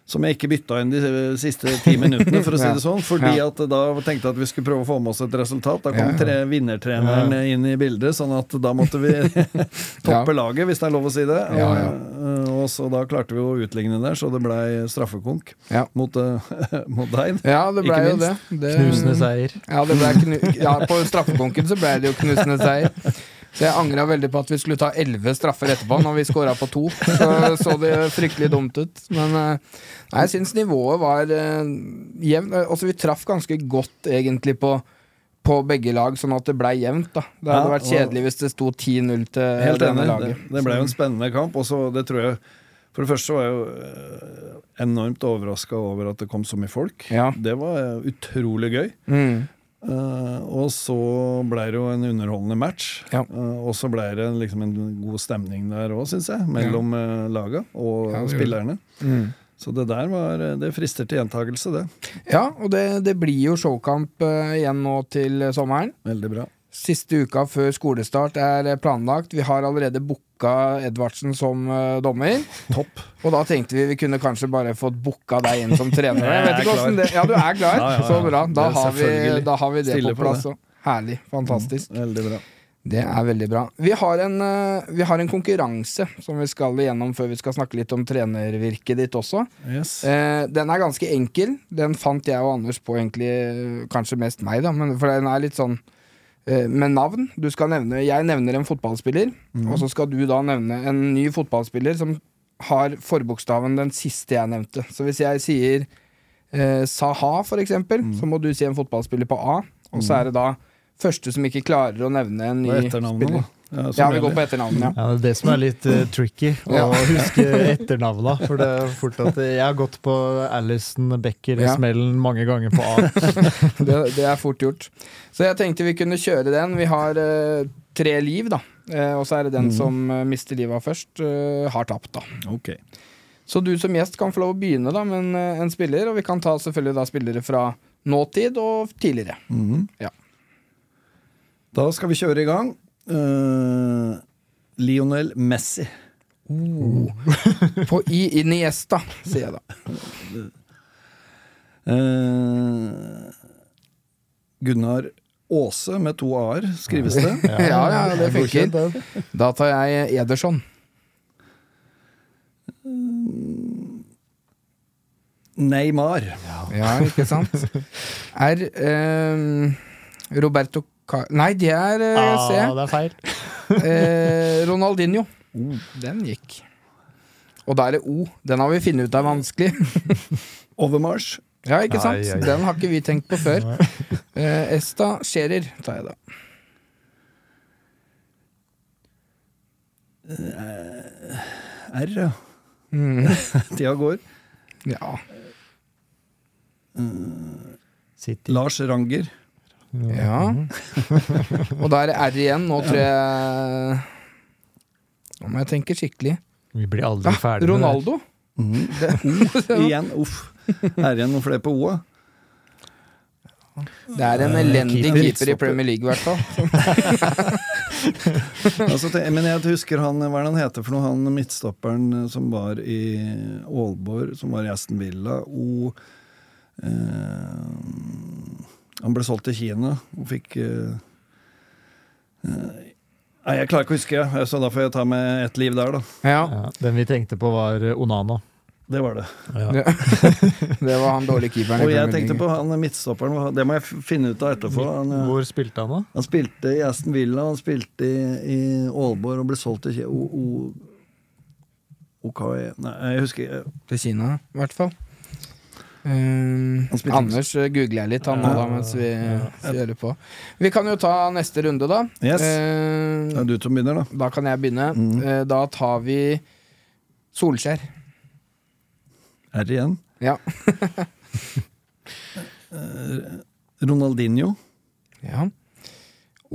som jeg ikke bytta inn de siste ti minuttene, for å si det sånn. Fordi at da tenkte jeg at vi skulle prøve å få med oss et resultat. Da kom tre, vinnertreneren inn i bildet, sånn at da måtte vi toppe laget, hvis det er lov å si det. Ja, ja. Og, og så da klarte vi å utligne der, så det blei straffekonk Ja. mot, eh, mot deg. Ja, det blei jo det. det. Knusende seier. Ja, det ble knu ja, på straffekonken så ble det jo knusende seier. Så jeg angra veldig på at vi skulle ta elleve straffer etterpå, når vi scora på to. Så så det fryktelig dumt ut. Men eh, nei, jeg syns nivået var uh, jevnt. Altså, vi traff ganske godt egentlig på på begge lag, sånn at det blei jevnt. da Det hadde Ja, vært kjedelig hvis det sto 10-0 til Helt denne enig. Laget. det ble jo en spennende kamp. Og så det tror jeg For det første var jeg jo eh, enormt overraska over at det kom så mye folk. Ja. Det var eh, utrolig gøy. Mm. Eh, og så ble det jo en underholdende match. Ja. Uh, og så ble det liksom en god stemning der òg, syns jeg. Mellom uh, laga og, Ja, spillerne. Mm. Så det der var eh, Det frister til gjentagelse, det. Ja, og det, det blir jo showkamp eh, igjen nå til sommeren. Veldig bra. Siste uka før skolestart er planlagt. Vi har allerede booka Edvardsen som uh, dommer. Topp. Og da tenkte vi vi kunne kanskje bare fått booka deg inn som trener. Jeg vet ikke det, ja, du er klar? Ja, ja. Så bra. Da har, vi, da har vi det Stille på på plass. det. Herlig. Fantastisk. Veldig bra. Det er veldig bra. Vi har, en, uh, vi har en konkurranse som vi skal igjennom før vi skal snakke litt om trenervirket ditt også. Yes. Uh, den er ganske enkel. Den fant jeg og Anders på, egentlig kanskje mest meg, da, men for den er litt sånn med navn. Du skal nevne Jeg nevner en fotballspiller, og så skal du da nevne en ny fotballspiller som har forbokstaven den siste jeg nevnte. Så hvis jeg sier eh, Saha, for eksempel, så må du si en fotballspiller på A, og så er det da første som ikke klarer å nevne en ny spiller. da. Ja, Ja, vi går på etternavn, ja. Ja, det er det som er litt uh, tricky, å Ja. huske etternavna. For det er fort at jeg har gått på Alison Becker-smellen mange ganger på A. det, det er fort gjort. Så jeg tenkte vi kunne kjøre den. Vi har uh, tre liv, da. Uh, og så er det den som eh, mister livet først, eh, har tapt, da. Okay. Så du som gjest kan få lov å begynne da med en, eh, en spiller, og vi kan ta selvfølgelig da spillere fra nåtid og tidligere. Mm. Ja. Da skal vi kjøre i gang. Eh, Lionel Messi. På I Iniesta, sier jeg da. Uh, Gunnar Aase med to a-er, skrives det. Ja, ja, det funker. Da tar jeg Ederson. Neymar. Ja, ikke sant? Er eh, Roberto Nei, det er C Ah, Se. det er feil. Eh, Ronaldinho. Den gikk. Og da er det O. Den har vi funnet ut er vanskelig. Overmars. Ja, ikke sant? Ai, ai, ai. Den har ikke vi tenkt på før. Eh, Esta Scherer tar jeg da. R, ja. Mm. Tida går. Ja. City. Lars Ranger. Ja. Og da er det R igjen. Nå tror jeg Nå må jeg tenke skikkelig. Vi blir aldri Ah, ferdig med det. Ronaldo. O igjen. Uff. R igjen noen flere på O-a? Det er en elendig keeper. keeper i Premier League, i hvert fall. Altså, men jeg husker han Hva er det han heter for noe? Han midtstopperen eh, som var i Aalborg, som var i Aston Villa. O eh, Han ble solgt til Kina og fikk eh, eh, Nei, jeg klarer ikke å huske, jeg, så da får jeg ta med ett liv der, da. Ja, Ja, den vi tenkte på, var eh, Onana. Det var det. Ja. Det var han dårlige keeperen. Og jeg tenkte på han midtstopperen, det må jeg finne ut av etterpå. Han, Hvor spilte han, da? han spilte i Aston Villa, han spilte i, i Aalborg og ble solgt til Kina. O, o, OKE Nei, jeg husker. Til Kina, i hvert fall. Eh, spilte- Anders eh, googler jeg litt, han nå, da, mens vi kjører på. Vi kan jo ta neste runde, da. Yes. Uh, Det er du som begynner, da. da kan jeg begynne. Mm. Uh, da tar vi Solskjær. R igjen. Ja. Ronaldinho. ja.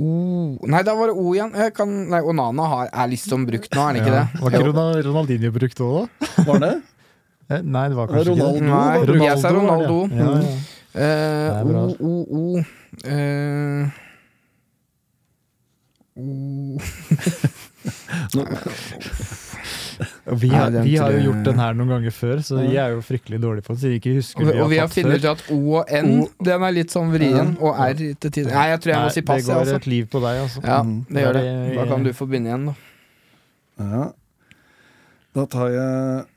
O Nei, da var det O igjen. Jeg kan, nei, Onana har, er liksom brukt nå, er det ikke Ja. det? Var ikke Jo. Ronaldinho brukt òg, da? Var det? Eh, Nei, det var kanskje Ronaldo. ikke det. Nei, jeg sa Ronaldo. Ja, ja. Bra. o, O, O Uh, Vi har, vi har jo gjort den her noen ganger før, så jeg er jo fryktelig dårlig på det. Så jeg ikke husker Og, og vi har funnet ut at O og N Den er litt sånn vrien. Og R til tider. Nei, jeg tror jeg må si pass. Det går altså. et liv på deg, altså. Ja, Mm. det gjør det. Da kan du få begynne igjen, da. Ja. Da tar jeg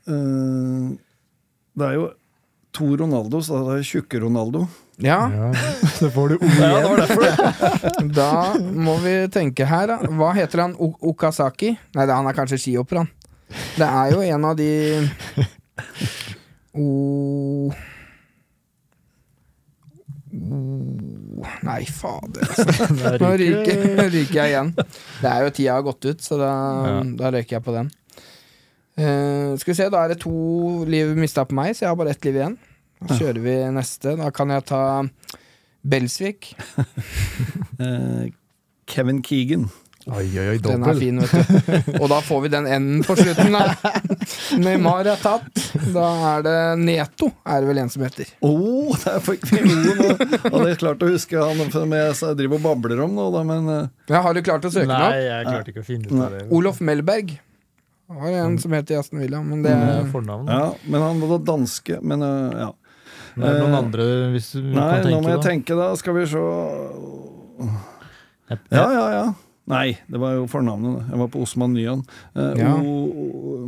eh, Det er jo to Ronaldos, da det er tjukke Ronaldo. Ja, Ja, så får du O igjen. var da må vi tenke her, da. Hva heter han? O Okazaki? Nei, han er kanskje skihopper, han. Det er jo en av de O... Nei, fader. altså. Nå ryker, ryker jeg igjen. Det er jo tida har gått ut, så da, Ja. da røyker jeg på den. Eh, skal vi se, da er det to liv mista på meg, så jeg har bare ett liv igjen. Da kjører vi neste. Da kan jeg ta Belsvik. uh, Kevin Keegan. Oi, oi, oi, Den er fin, vet du. Og da får vi den enden på slutten, da. Neymar er tatt. Da er det Neto, er det vel en som heter. Å, oh, der fikk vi noe! Hadde jeg klart å huske han som jeg driver og babler om nå, da, men eh, Ja, har du klart å søke den Nei, jeg klarte ikke å finne ut av det. Olof Melberg. Var en som heter Aston Villa, men det er fornavnet. ja, men han var da danske, men eh, ja. Det er noen Eh, andre, hvis du Nei, kan nå må jeg da. tenke, da. Skal vi se Ja, ja, ja. Nei, det var jo fornavnet. Jeg var på Osman Nyan. Uh, Ja. O,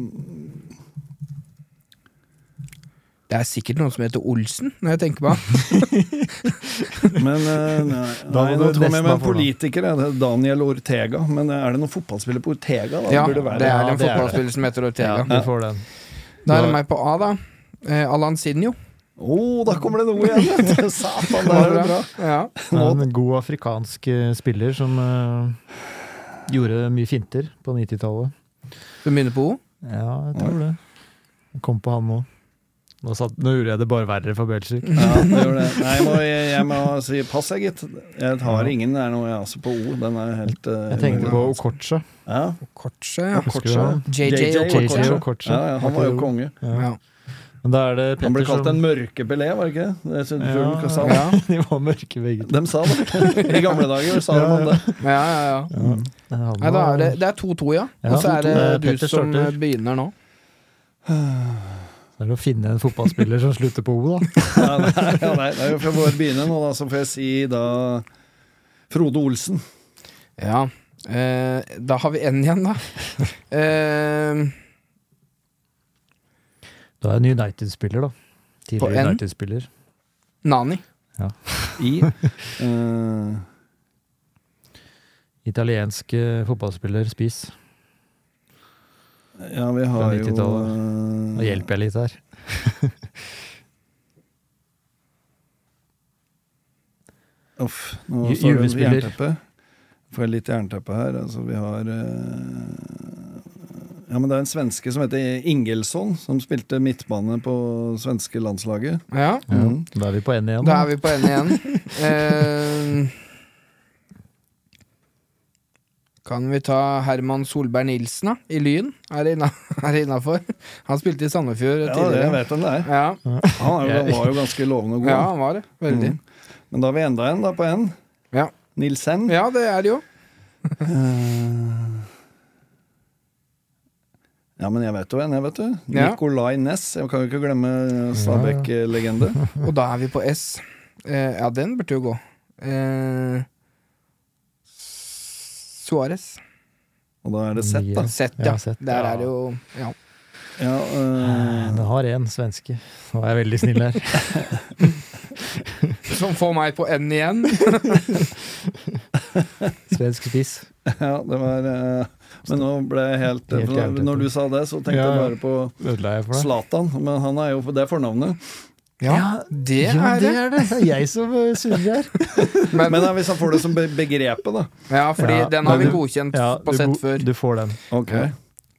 Det er sikkert noen som heter Olsen, når jeg tenker meg om. men eh, nei, Da nei, nå du tror jeg med politiker. ja, Det er Daniel Ortega. Men er det noen fotballspiller på Ortega? Da? Ja, det være. er Ja, en det er fotballspiller som heter Ja, Ortega. du får den. Da er det meg på A, da. Eh, Alansinho. Å, da kommer det noe igjen! Satan, det er jo bra. Ja. Det er en god afrikansk eh, spiller som uh, gjorde mye finter på 90-tallet. Du begynner på O? Ja, jeg tror det. Jeg kom på han nå. Nå, satt, nå gjorde jeg det bare verre for Belsvik. Ja, det. Nei, jeg må, jeg, jeg må si pass, jeg, gitt. Jeg har ingen det er noe jeg altså på O. Den er helt uh, Jeg tenkte på Okocha. Ja, Kortse, ja. JJ Okocha. Ja, ja, han var jo konge. Ja. Ja. Men da er det Han ble kalt den som mørke Pelé, var det ikke? det? Det er Ja. sa. Ja. De var mørke begge to. De sa det. I gamle dager sa Ja, man det. Ja, ja, ja. Nei, da er det, det er 2-2, ja. Ja, Og så er det 2-2. du som starter. eh, begynner nå. Det er å finne en fotballspiller som slutter på O, da. Ja, nei, ja, nei, det er jo fra vår begynne nå, da, så får jeg si da Frode Olsen. Ja. Eh, da har vi N igjen, da. Eh, Du er en United-spiller, da. Tidligere? United-spiller. Nani. I uh... Italiensk eh, fotballspiller, spiss. Ja, vi har jo 90-tallet. eh, Nå hjelper jeg litt her. Uff, nå står det jernteppe. Får jeg litt jernteppe her. Altså, vi har eh, Ja, men det er en svenske som heter Ingelsson, som spilte midtbane på svenske landslaget. Ja, Ja, Mhm. Da er vi på N igjen. da er vi på N igjen. Eh, kan vi ta Herman Solberg Nilsen, da? I Lyn? Er det inna- det innafor? Han spilte i Sandefjord Ja, det tidligere. vet hvem det er. Ja, Han er var jo ganske lovende og god. ja, han var det. Veldig. Mm. Men da har vi enda en da på N. Ja. Nilsen. Ja, det er det jo. Eh, Ja, men jeg vet jo en, jeg, vet du. Ja. Nicolay Næss. Jeg kan jo ikke glemme Stabæk-legende. Og da er vi på S. Eh, ja, den burde jo gå. Eh, Suárez. Og da er det Sett, da. Sett, Ja, ja. sett, Der ja. er det jo ja. Ja, øh... Det har én svenske. Nå er jeg veldig snill her. Som får meg på N igjen. Svensk spiss. ja, det var uh, Men nå ble jeg helt, Helt for. Når du sa det, så tenkte Ja, jeg bare på? Zlatan. Men han er jo det er fornavnet. Ja, det ja, er det det. er det! Det er jeg som eh, surrer her. Men, Men hvis han får det som begrepet, da. ja, fordi Ja, den har vi godkjent Ja, på sett før. du får den. Ok,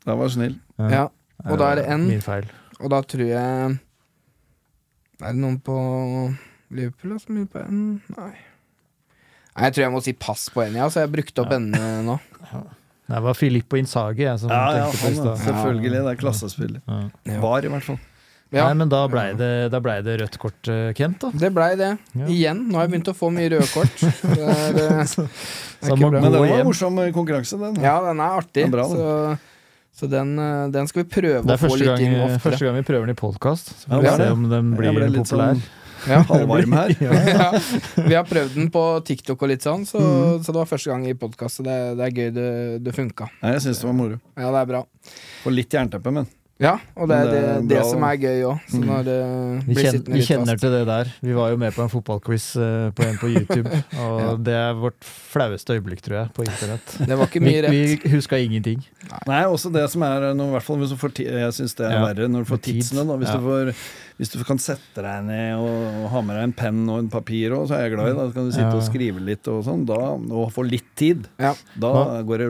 da var du snill. Ja, og da er det N. Min feil. og da tror jeg Er det noen på Liverpool da, som er på N? Nei. Nei, Jeg tror jeg må si pass på N, ja, så jeg brukte opp N nå. Det var Filippo Inzaghi jeg som Ja, ja, tenkte i da. selvfølgelig. Det er klassespiller. Ja. Ja. Var, i hvert fall. Ja, Nei, men da blei det, ble det rødt kort, eh, Kent. da det blei det. Ja. Igjen. Nå har jeg begynt å få mye røde kort. Det er, det Så ikke man bra. Men det var en morsom konkurranse, den. ja, den er artig. Den er bra, så så den, eh, den skal vi prøve å er få litt gang, inn oftere. første gang vi prøver den i podkast. Så får vi ja, se om den Jeg blir ble litt populær. sånn Ja. halvvarm her. ja. Vi har prøvd den på TikTok og litt sånn, så, mm. så det var første gang i podkast. Det, det er gøy det, det funka. Nei, jeg syns det var moro. Ja, det er bra. Og litt jernteppe, men. Ja, og det er det, det er det som er gøy òg. Det Vi, vi kjenner fast. til det der. Vi var jo med på en fotballquiz eh, på en på YouTube, og Ja. det er vårt flaueste øyeblikk, tror jeg, på internett. Det var ikke Vi, mye rett. vi huska ingenting. Nei, også det som er noe, i hvert fall hvis du får Jeg syns det er Ja, verre når du får tid. tidsene. Da. Hvis, Ja. du får, hvis du kan sette deg ned og, og ha med deg en penn og en papir, og, så er jeg glad i det. Da kan du sitte og skrive litt og sånn. Da, og få litt tid. Ja. Da Hva? går det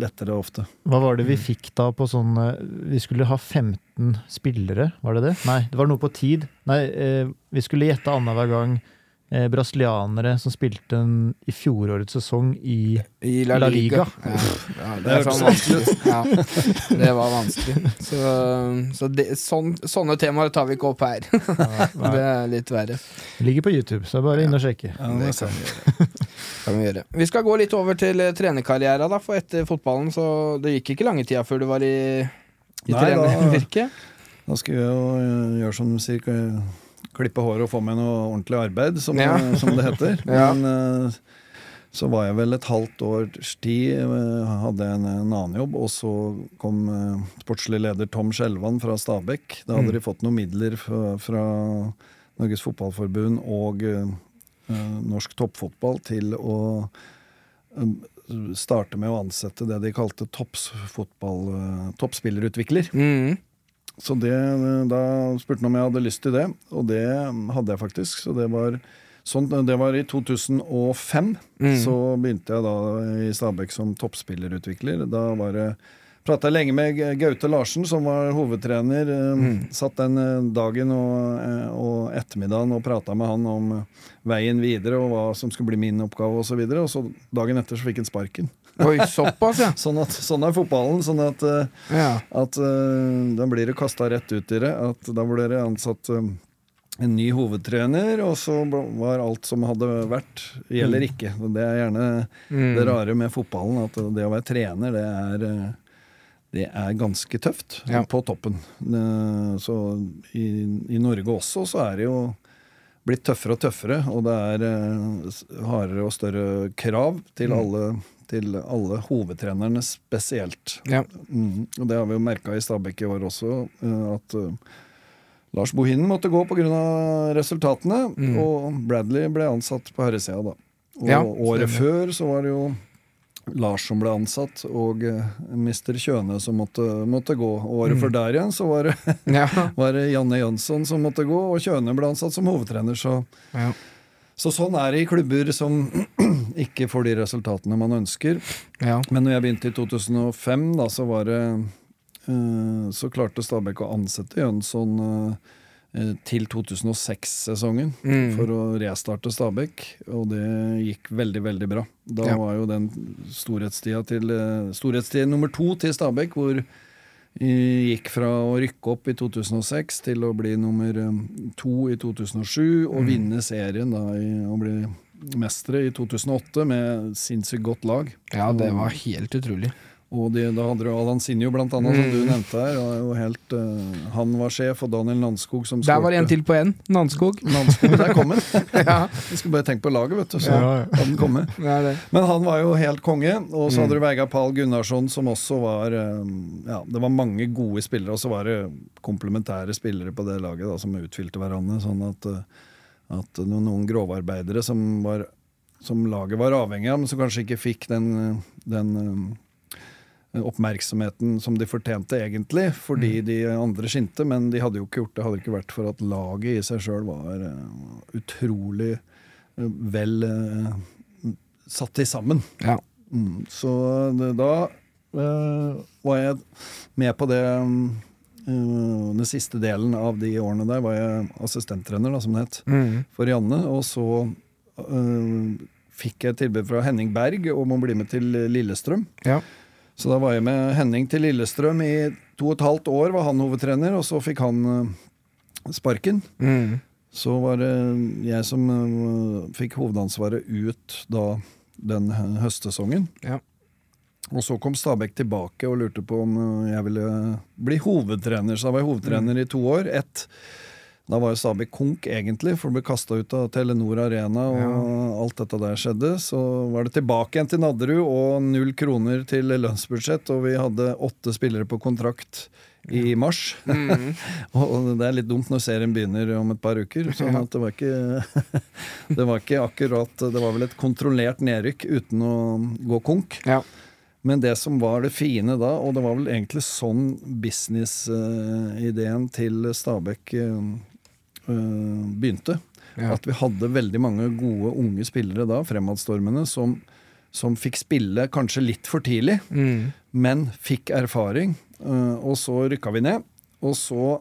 lettere ofte. Hva var det vi fikk da på sånn eh, Vi skulle ha 15 spillere, var det det? Nei, det var noe på tid. Nei, eh, vi skulle gjette annenhver gang eh, brasilianere som spilte en, i fjorårets sesong i I La La Liga. Liga. Ja, ja, det, Det sånn. Ja, det var vanskelig. Så, så det, sånn, sånne temaer tar vi ikke opp her. Det er litt verre. Det ligger på YouTube, så bare inn og sjekke. Ja, Det kan vi gjøre. Kan vi, gjøre. vi skal gå litt over til eh, trenerkarriera, da, for etter fotballen så det gikk ikke lange tida før du var i, i Nei, da- trenervirket. Da skal jeg jo øh, gjøre som cirka klippe håret og få meg noe ordentlig arbeid, som, Ja. som det heter. Ja. Men øh, så var jeg vel et halvt års tid, øh, hadde en, en annen jobb, og så kom sportslig leder Tom Skjelvan fra Stabekk. Da hadde Mm. de fått noen midler fra, fra Norges Fotballforbund og øh, norsk toppfotball til å øh, starte med å ansette det de kalte toppsfotball, øh, toppspillerutvikler. Mm. Så det, da spurte han om jeg hadde lyst til det, og det hadde jeg faktisk. Så det var, sånn, det var i 2005. Mm. Så begynte jeg da i Stabæk som toppspillerutvikler. Da var det Prata lenge med Gaute Larsen, som var hovedtrener. eh, Mm. Satt den eh, dagen og, eh, og ettermiddagen og prata med han om veien videre og hva som skulle bli min oppgave osv. Og, så og så dagen etter så fikk han sparken. Oi, såpass, ja. Sånn, at, sånn er fotballen. sånn at uh, ja. at uh, da blir det kasta rett ut i det. At da ble det ansatt eh, en ny hovedtrener, og så var alt som hadde vært, gjelder ikke. Det er gjerne Mm. det rare med fotballen, at det å være trener, det er det er ganske tøft Ja. på toppen. Så i, i Norge også så er det jo blitt tøffere og tøffere, og det er hardere og større krav til Mm. alle, til alle hovedtrenerne spesielt. Ja. Mm, og det har vi jo merka i Stabæk i år også, eh, at eh, Lars Bohinen måtte gå pga. resultatene, Mm. og Bradley ble ansatt på herresida da. Og Ja, året stemmer. før så var det jo Lars som ble ansatt, og uh, Mr. Kjøne som måtte, måtte gå. Året Mm. før der igjen så var det, Ja. var det Janne Jønsson som måtte gå, og Kjøne ble ansatt som hovedtrener. Så, Ja. så sånn er det i klubber som ikke får de resultatene man ønsker. ja. Men når jeg begynte i 2005, da, så var det uh, Så klarte Stabæk å ansette Jønsson eh, til 2006-sesongen Mm. for å restarte Stabæk, og det gikk veldig, veldig bra. Da Ja. var jo den storhetstida til Storhetstid nummer to til Stabæk, hvor gikk fra å rykke opp i 2006 til å bli nummer to i 2007, og Mm. vinne serien da i, og bli mestere i 2008 med sinnssykt godt lag. ja, det var helt utrolig. Og de, da hadde du Alan Sinjo, blant annet, som Mm. du nevnte her. Og helt, uh, han var sjef, og Daniel Nanskog som Der var det en til på én. Nanskog. Nanskog, der kom han. ja, Jeg skulle bare tenke på laget, vet du. Så Ja, ja. hadde den kommet. er. Men han var jo helt konge. Og så Mm. hadde du Veigar Pahl Gunnarsson, som også var eh, Ja, det var mange gode spillere, og så var det komplementære spillere på det laget da, som utfylte hverandre. Sånn at, eh, at noen, grovarbeidere som, var, som laget var avhengig av, men som kanskje ikke fikk den, den oppmerksomheten som de fortjente, egentlig, fordi Mm. de andre skinte. Men de hadde jo ikke gjort det hadde det ikke vært for at laget i seg sjøl var eh, utrolig eh, vel eh, satt til sammen. Ja. Mm, så det, da uh, var jeg med på det eh, Den siste delen av de årene der var jeg assistenttrener, da, som det het, Mm. for Janne. Og så uh, fikk jeg tilbud fra Henning Berg om å bli med til Lillestrøm. Ja. Så da var jeg med Henning til Lillestrøm i to og et halvt år, var han hovedtrener, og så fikk han uh, sparken. Mm. Så var det jeg som uh, fikk hovedansvaret ut da den høstsesongen. Ja. Og så kom Stabæk tilbake og lurte på om eh, jeg ville bli hovedtrener. Så da var jeg hovedtrener i to år. Ett da var jo Stabæk konk, egentlig, for det ble kasta ut av Telenor Arena, og alt dette der skjedde. Så var det tilbake igjen til Nadderud, og null kroner til lønnsbudsjett, og vi hadde åtte spillere på kontrakt i mars. Mm. og det er litt dumt når serien begynner om et par uker. sånn det var ikke Det var ikke akkurat Det var vel et kontrollert nedrykk uten å gå konk. Ja. Men det som var det fine da, og det var vel egentlig sånn businessideen til Stabæk eh, eh, begynte. Ja. At vi hadde veldig mange gode unge spillere da, fremadstormende, som, som fikk spille kanskje litt for tidlig, Mm. men fikk erfaring. eh, og så rykka vi ned. Og så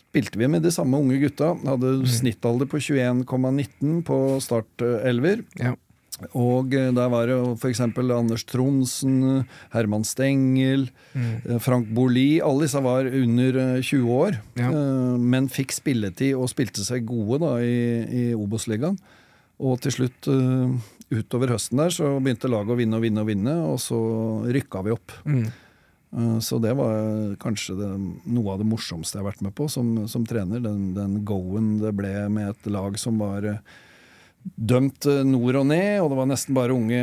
spilte vi med de samme unge gutta. Hadde snittalder på 21,19 på startelver. Ja. Og eh, der var det f.eks. Anders Tronsen, Herman Stengel, Mm. eh, Frank Boli. Alle disse var under eh, 20 år, Ja. eh, men fikk spilletid og spilte seg gode da i, i Obos-ligaen. Og til slutt, eh, utover høsten der, så begynte laget å vinne og vinne og vinne, og så rykka vi opp. Mm. Eh, Så det var kanskje det, noe av det morsomste jeg har vært med på som, som trener. Den, den go-en det ble med et lag som var eh, dømt eh, nord og ned, og det var nesten bare unge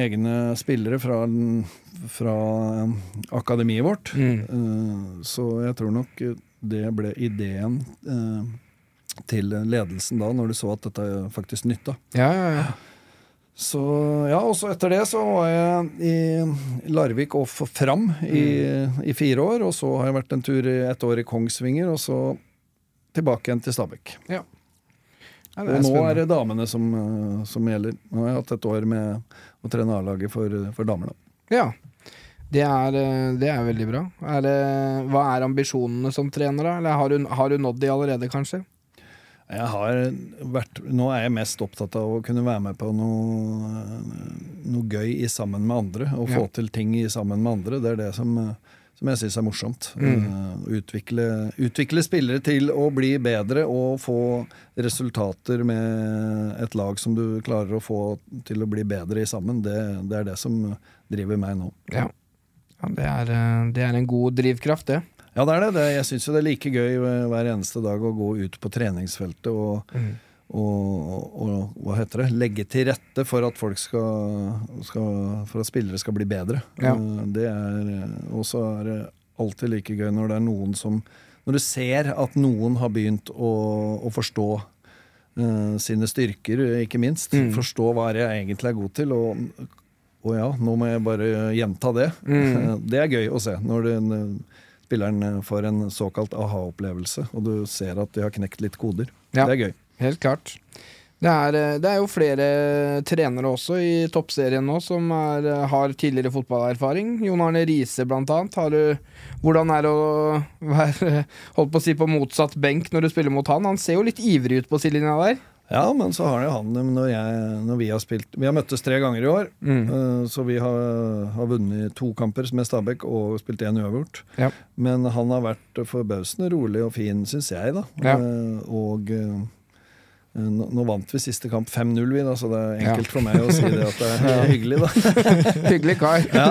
egne spillere fra, fra eh, akademiet vårt. Mm. Eh, Så jeg tror nok det ble ideen til ledelsen da, når de så at dette faktisk nytta. Ja, ja, ja. Så ja, og så etter det så var jeg i Larvik og Fram i, i fire år. Og så har jeg vært en tur et år i Kongsvinger, og så tilbake igjen til Stabekk. ja Og det er nå er det damene som, eh, som gjelder. Nå har jeg hatt et år med å trene A-laget for, for damer, da. Ja. Det er, eh, det er veldig bra. Er det, hva er ambisjonene som trener, da? Eller har du, har du nådd de allerede, kanskje? Jeg har vært, nå er jeg mest opptatt av å kunne være med på noe, noe gøy i sammen med andre. Og få til ting i sammen med andre. Det er det som, eh, som jeg syns er morsomt. Mm. Uh, Utvikle, utvikle spillere til å bli bedre og få resultater med et lag som du klarer å få til å bli bedre i sammen. Det, det er det som driver meg nå. Ja. ja det, er, eh, det er en god drivkraft, det. Ja, det er det. det jeg syns jo det er like gøy hver eneste dag å gå ut på treningsfeltet og og, og hva heter det, legge til rette for at folk skal, skal For at spillere skal bli bedre. Ja. Eh, Det er Og så er det alltid like gøy når det er noen som Når du ser at noen har begynt å, å forstå uh, sine styrker, ikke minst. Mm. Forstå hva det jeg egentlig er god til. Og, og ja, nå må jeg bare gjenta det. Mm. Det er gøy å se når eh, spilleren får en såkalt aha-opplevelse, og du ser at de har knekt litt koder. Ja. Det er gøy. Helt klart. Det er, eh, det er jo flere trenere også i toppserien nå som er, eh, har tidligere fotballerfaring. Jon Arne Riise blant annet. Har du, hvordan er det å være holdt på å si på motsatt benk når du spiller mot han? Han ser jo litt ivrig ut på sidelinja der. Ja, men så har det han når, jeg, når vi har spilt Vi har møttes tre ganger i år, Mm. eh, så vi har, har vunnet to kamper med Stabæk og spilt én uavgjort. Ja. Men han har vært forbausende rolig og fin, syns jeg, da. Ja. Og nå, nå vant vi siste kamp 5-0, vi, da, så det er enkelt Ja. for meg å si det at det er hyggelig, da. Hyggelig kar. Ja.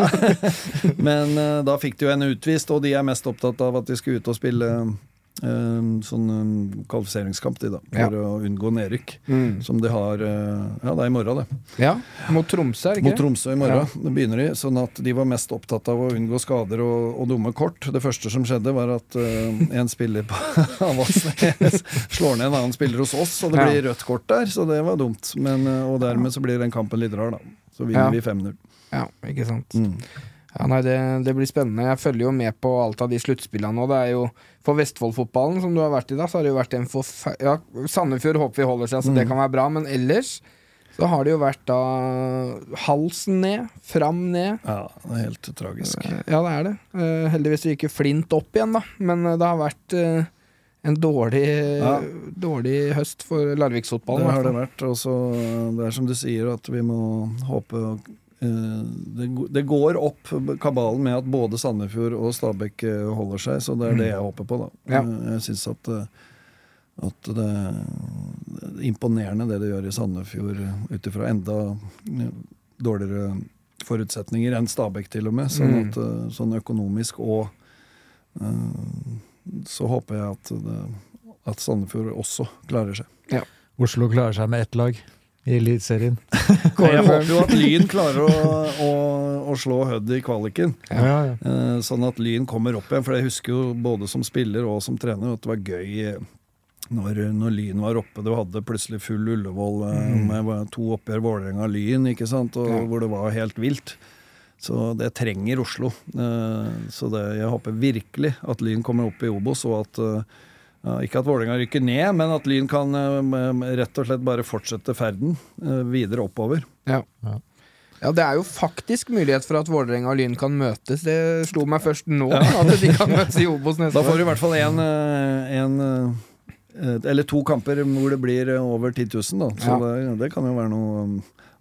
Men eh, da fikk de jo en utvist, og de er mest opptatt av at de skal ut og spille eh, sånn eh, kvalifiseringskamp, de da, for å unngå nedrykk. Mm. Som de har eh, Ja, det er i morgen, det. Ja, mot Tromsø, er det Mot? Tromsø i morgen. Det begynner de. Sånn at de var mest opptatt av å unngå skader og, og dumme kort. Det første som skjedde, var at eh, en spiller på Avaldsnes slår ned en annen spiller hos oss, og det Ja. blir rødt kort der, så det var dumt. Men, eh, og dermed så blir den kampen litt rar, da. Så vinner Ja. vi 5-0. Ja, ikke sant. Mm. Ja, nei, det, det blir spennende. Jeg følger jo med på alt av de sluttspillene nå. Det er jo For Vestfold-fotballen, som du har vært i da, så har det jo vært en for... Ja, Sandefjord håper vi holder seg, så det Mm. kan være bra. Men ellers så har det jo vært da halsen ned, fram ned. Ja, det er helt tragisk. Eh, Ja, det er det. Eh, heldigvis gikk Flint opp igjen, da. Men eh, det har vært en dårlig, Ja. dårlig høst for Larviksfotballen. Det har det vært. Og så det er som du sier, at vi må håpe eh, det, går opp kabalen med at både Sandefjord og Stabæk eh, holder seg, så det er det jeg håper på, da. Ja. Eh, Jeg syns at, eh, at det er imponerende det de gjør i Sandefjord, eh, ut ifra enda eh, dårligere forutsetninger enn Stabæk, til og med. Sånn, Mm. at, eh, sånn økonomisk og eh, Så håper jeg at, det, at Sandefjord også klarer seg. Oslo klarer seg med ett lag i Eliteserien. Jeg håper jo at Lyn klarer å, å, å slå Hødd i kvaliken. Ja, ja. Eh, sånn at Lyn kommer opp igjen. For jeg husker jo både som spiller og som trener at det var gøy eh, når, når Lyn var oppe. Du hadde plutselig full Ullevål mm. med to oppgjør Vålerenga-Lyn, ikke sant? Og, Ja. hvor det var helt vilt. Så det trenger Oslo. Eh, så det, jeg håper virkelig at Lyn kommer opp i Obos, og at eh, ikke at Vålerenga rykker ned, men at Lyn kan eh, rett og slett bare fortsette ferden eh, videre oppover. Ja. Ja. Ja, det er jo faktisk mulighet for at Vålerenga og Lyn kan møtes. Det slo meg først nå, at de kan møtes i Obos neste Da får du i hvert fall en, eh, en Eller to kamper hvor det blir over 10 000, da. Så Ja. det, det kan jo være noe um,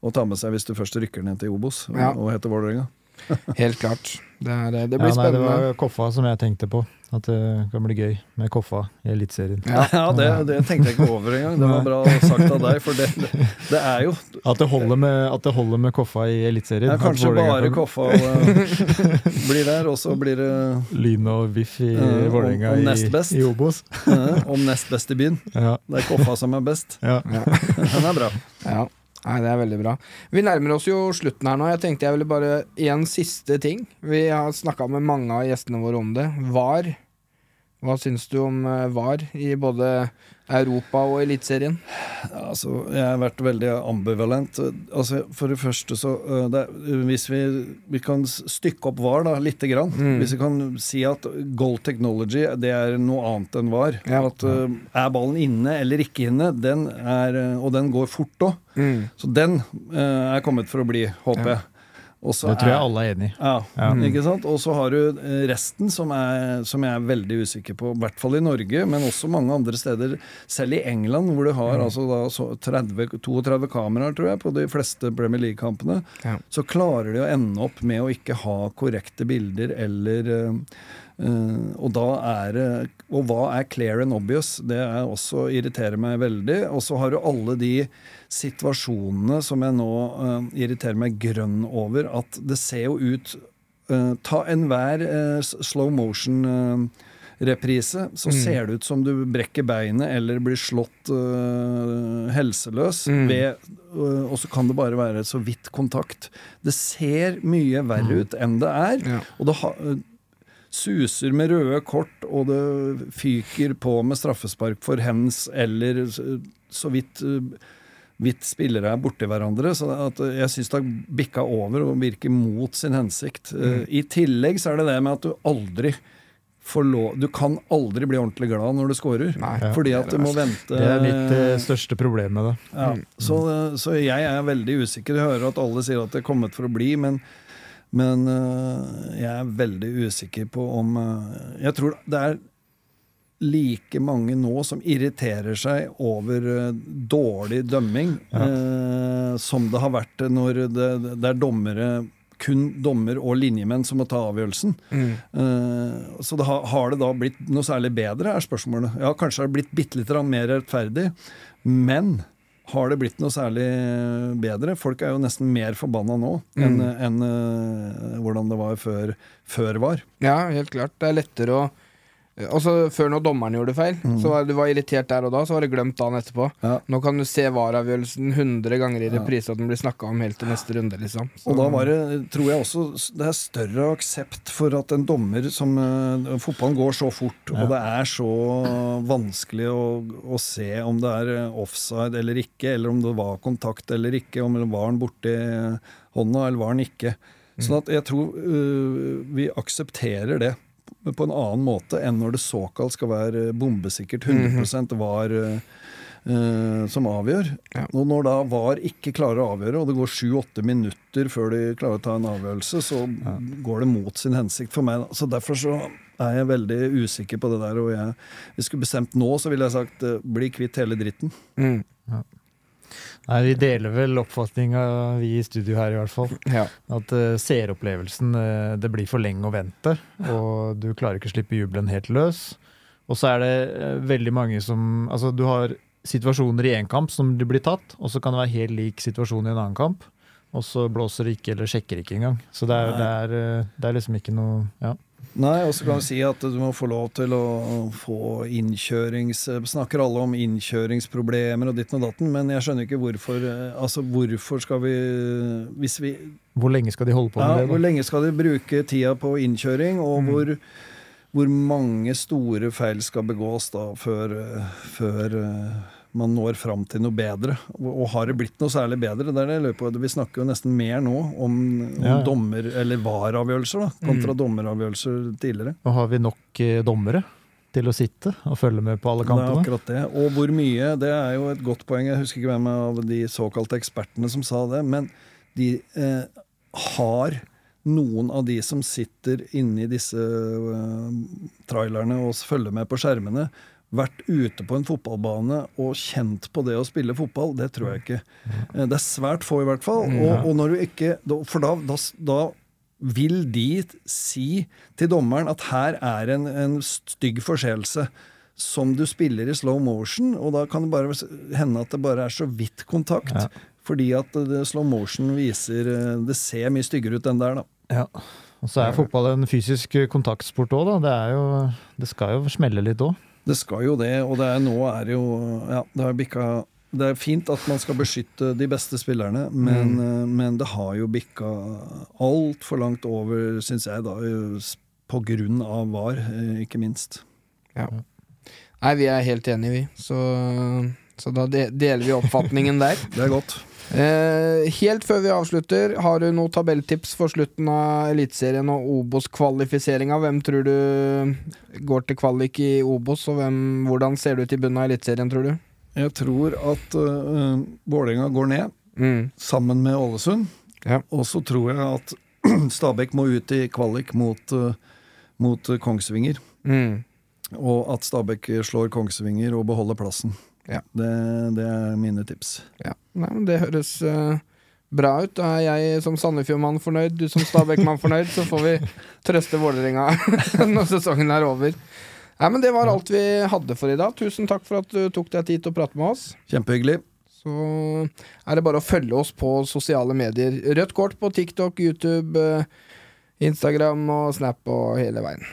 å ta med seg hvis du først rykker ned til Obos og, Ja. og heter Vålerenga. Helt klart. Det, er, det Ja, blir spennende. det var Koffa som jeg tenkte på. At det kan bli gøy med Koffa i Eliteserien. Ja. Ja, det, det tenkte jeg ikke over engang. Det var bra sagt av deg, for det, det, det er jo At det holder med, at det holder med Koffa i Eliteserien. ja, kanskje bare kan- Koffa eh, blir der, og så blir det Lyn og VIF i uh, om- Vålerenga i, i Obos. uh, om nest best i byen. Ja, Det er Koffa som er best. ja. Ja. Den er bra. Ja. Nei, det er veldig bra. Vi nærmer oss jo slutten her nå. Jeg tenkte jeg ville bare En siste ting. Vi har snakka med mange av gjestene våre om det. VAR. Hva syns du om eh, VAR i både Europa og Eliteserien? Altså, jeg har vært veldig ambivalent. Altså, for det første så øh, det, Hvis vi, vi kan stykke opp VAR da, lite grann. Mm. Hvis vi kan si at goal technology det er noe annet enn VAR. Ja. At uh, Er ballen inne eller ikke inne, den er, øh, og den går fort òg. Mm. Så den uh, er kommet for å bli, håper jeg. Og Det tror jeg alle er enig i. ja, Ja. ikke sant? Og så har du eh, resten som, er, som jeg er veldig usikker på, i hvert fall i Norge, men også mange andre steder, selv i England, hvor du har altså da så 30, 32 kameraer, tror jeg, på de fleste Premier League-kampene, Ja. så klarer de å ende opp med å ikke ha korrekte bilder eller eh, og da er det Og hva er clear and obvious? Det er også irriterer meg veldig. Og så har du alle de situasjonene som jeg nå uh, irriterer meg grønn over. At det ser jo ut uh, Ta enhver uh, slow motion-reprise, så Mm. ser det ut som du brekker beinet eller blir slått uh, helseløs. Mm. Ved, uh, og så kan det bare være så vidt kontakt. Det ser mye verre ut enn det er. Ja. Og det ha, suser med røde kort, og det fyker på med straffespark for hands, eller så, vidt eh, vidt spillere er borti hverandre. Så at eh, jeg syns det har bikka over og virker mot sin hensikt. Mm. I tillegg så er det det med at du aldri får lov Du kan aldri bli ordentlig glad når du scorer. Nei, Fordi at du må vente Det er mitt eh, største problem med det. ja, så, så jeg er veldig usikker. Jeg hører at alle sier at det er kommet for å bli, men, men øh, jeg er veldig usikker på om øh, Jeg tror det er like mange nå som irriterer seg over øh, dårlig dømming, øh, som det har vært når det, det er dommere kun dommer og linjemenn som må ta avgjørelsen. Mm. Uh, så det har, har det da blitt noe særlig bedre, er spørsmålet. Ja, kanskje har det blitt bitte litt mer rettferdig, men har det blitt noe særlig bedre? Folk er jo nesten mer forbanna nå Mm. enn, eh, hvordan det var før, før var. Ja, helt klart. Det er lettere å Altså Før når dommeren gjorde feil, så var du var irritert der og da, så var det glemt dagen etterpå. Ja. Nå kan du se VAR-avgjørelsen 100 ganger i Ja. reprise, og den blir snakka om helt til neste runde, liksom. Så- Og da var det, tror jeg også det er større aksept for at en dommer som uh, Fotballen går så fort, og det er så vanskelig å, å se om det er eh, offside eller ikke, eller om det var kontakt eller ikke, om det var han borti hånda eller var han ikke. Sånn at jeg tror uh, vi aksepterer det på en annen måte enn når det såkalt skal være bombesikkert 100% var øh, øh, som avgjør. Ja. Og når da VAR ikke klarer å avgjøre, og det går sju-åtte minutter før de klarer å ta en avgjørelse, så går det mot sin hensikt for meg. Så derfor så er jeg veldig usikker på det der. Og jeg, hvis jeg skulle bestemt nå, så ville jeg sagt øh, bli kvitt hele dritten. Mm. Nei, Vi deler vel oppfatninga, vi i studio her i hvert fall. Ja. At uh, seeropplevelsen uh, Det blir for lenge å vente, og du klarer ikke å slippe jubelen helt løs. Og så er det uh, veldig mange som Altså, du har situasjoner i én kamp som du blir tatt, og så kan det være helt lik situasjon i en annen kamp. Og så blåser det ikke, eller sjekker ikke engang. Så det er, det er, det er liksom ikke noe Ja. Nei, og så kan vi si at du må få lov til å få innkjørings... Snakker alle om innkjøringsproblemer og ditten og datten, men jeg skjønner ikke hvorfor eh, Altså, hvorfor skal vi Hvis vi Hvor lenge skal de holde på med ja, det? Hvor lenge skal de bruke tida på innkjøring, og Mm. hvor, hvor mange store feil skal begås da før, før eh, man når fram til noe bedre? Og, har det blitt noe særlig bedre? Det er det jeg lurer på. Vi snakker jo nesten mer nå om, om Ja, dommer- eller VAR-avgjørelser kontra Mm. dommeravgjørelser tidligere. Og har vi nok eh, dommere til å sitte og følge med på alle Det er akkurat det. Og hvor mye, det er jo et godt poeng. Jeg husker ikke hvem av de såkalte ekspertene som sa det, men de eh, har noen av de som sitter inne i disse eh, trailerne og følger med på skjermene, vært ute på en fotballbane og kjent på det å spille fotball? Det tror jeg ikke. Eh, Det er svært få, i hvert fall. Og, og når du ikke For da, da, da vil de si til dommeren at her er en, en stygg forseelse som du spiller i slow motion, og da kan det bare hende at det bare er så vidt kontakt. Ja. Fordi at det, slow motion viser eh, Det ser mye styggere ut enn der, da. Ja. Og så er fotball en fysisk kontaktsport òg, da. Det, er jo, det skal jo smelle litt òg. Det skal jo det, og det er, nå er jo Ja, det har bikka Det er fint at man skal beskytte de beste spillerne, men, mm. men det har jo bikka altfor langt over, syns jeg, da. eh, På grunn av VAR, eh, ikke minst. Ja. Nei, vi er helt enige, vi. Så, så da deler vi oppfatningen der. Det er godt. Eh, helt før vi avslutter, har du noen tabelltips for slutten av Eliteserien og Obos-kvalifiseringa? Hvem tror du går til kvalik i Obos, og hvem, hvordan ser det ut i bunnen av Eliteserien, tror du? Jeg tror at uh, Vålerenga går ned, Mm. sammen med Ålesund. Ja. Og så tror jeg at Stabæk må ut i kvalik mot, uh, mot Kongsvinger. Mm. Og at Stabæk slår Kongsvinger og beholder plassen. Ja. Det, det er mine tips. Ja, Nei, men det høres uh, bra ut. Da er jeg som Sandefjord-mann fornøyd, du som Stabæk-mann fornøyd. Så får vi trøste Vålerenga når sesongen er over. Nei, men Det var alt vi hadde for i dag. Tusen takk for at du tok deg tid til å prate med oss. Kjempehyggelig. Så er det bare å følge oss på sosiale medier. Rødt kort på TikTok, YouTube, eh, Instagram og Snap og hele veien.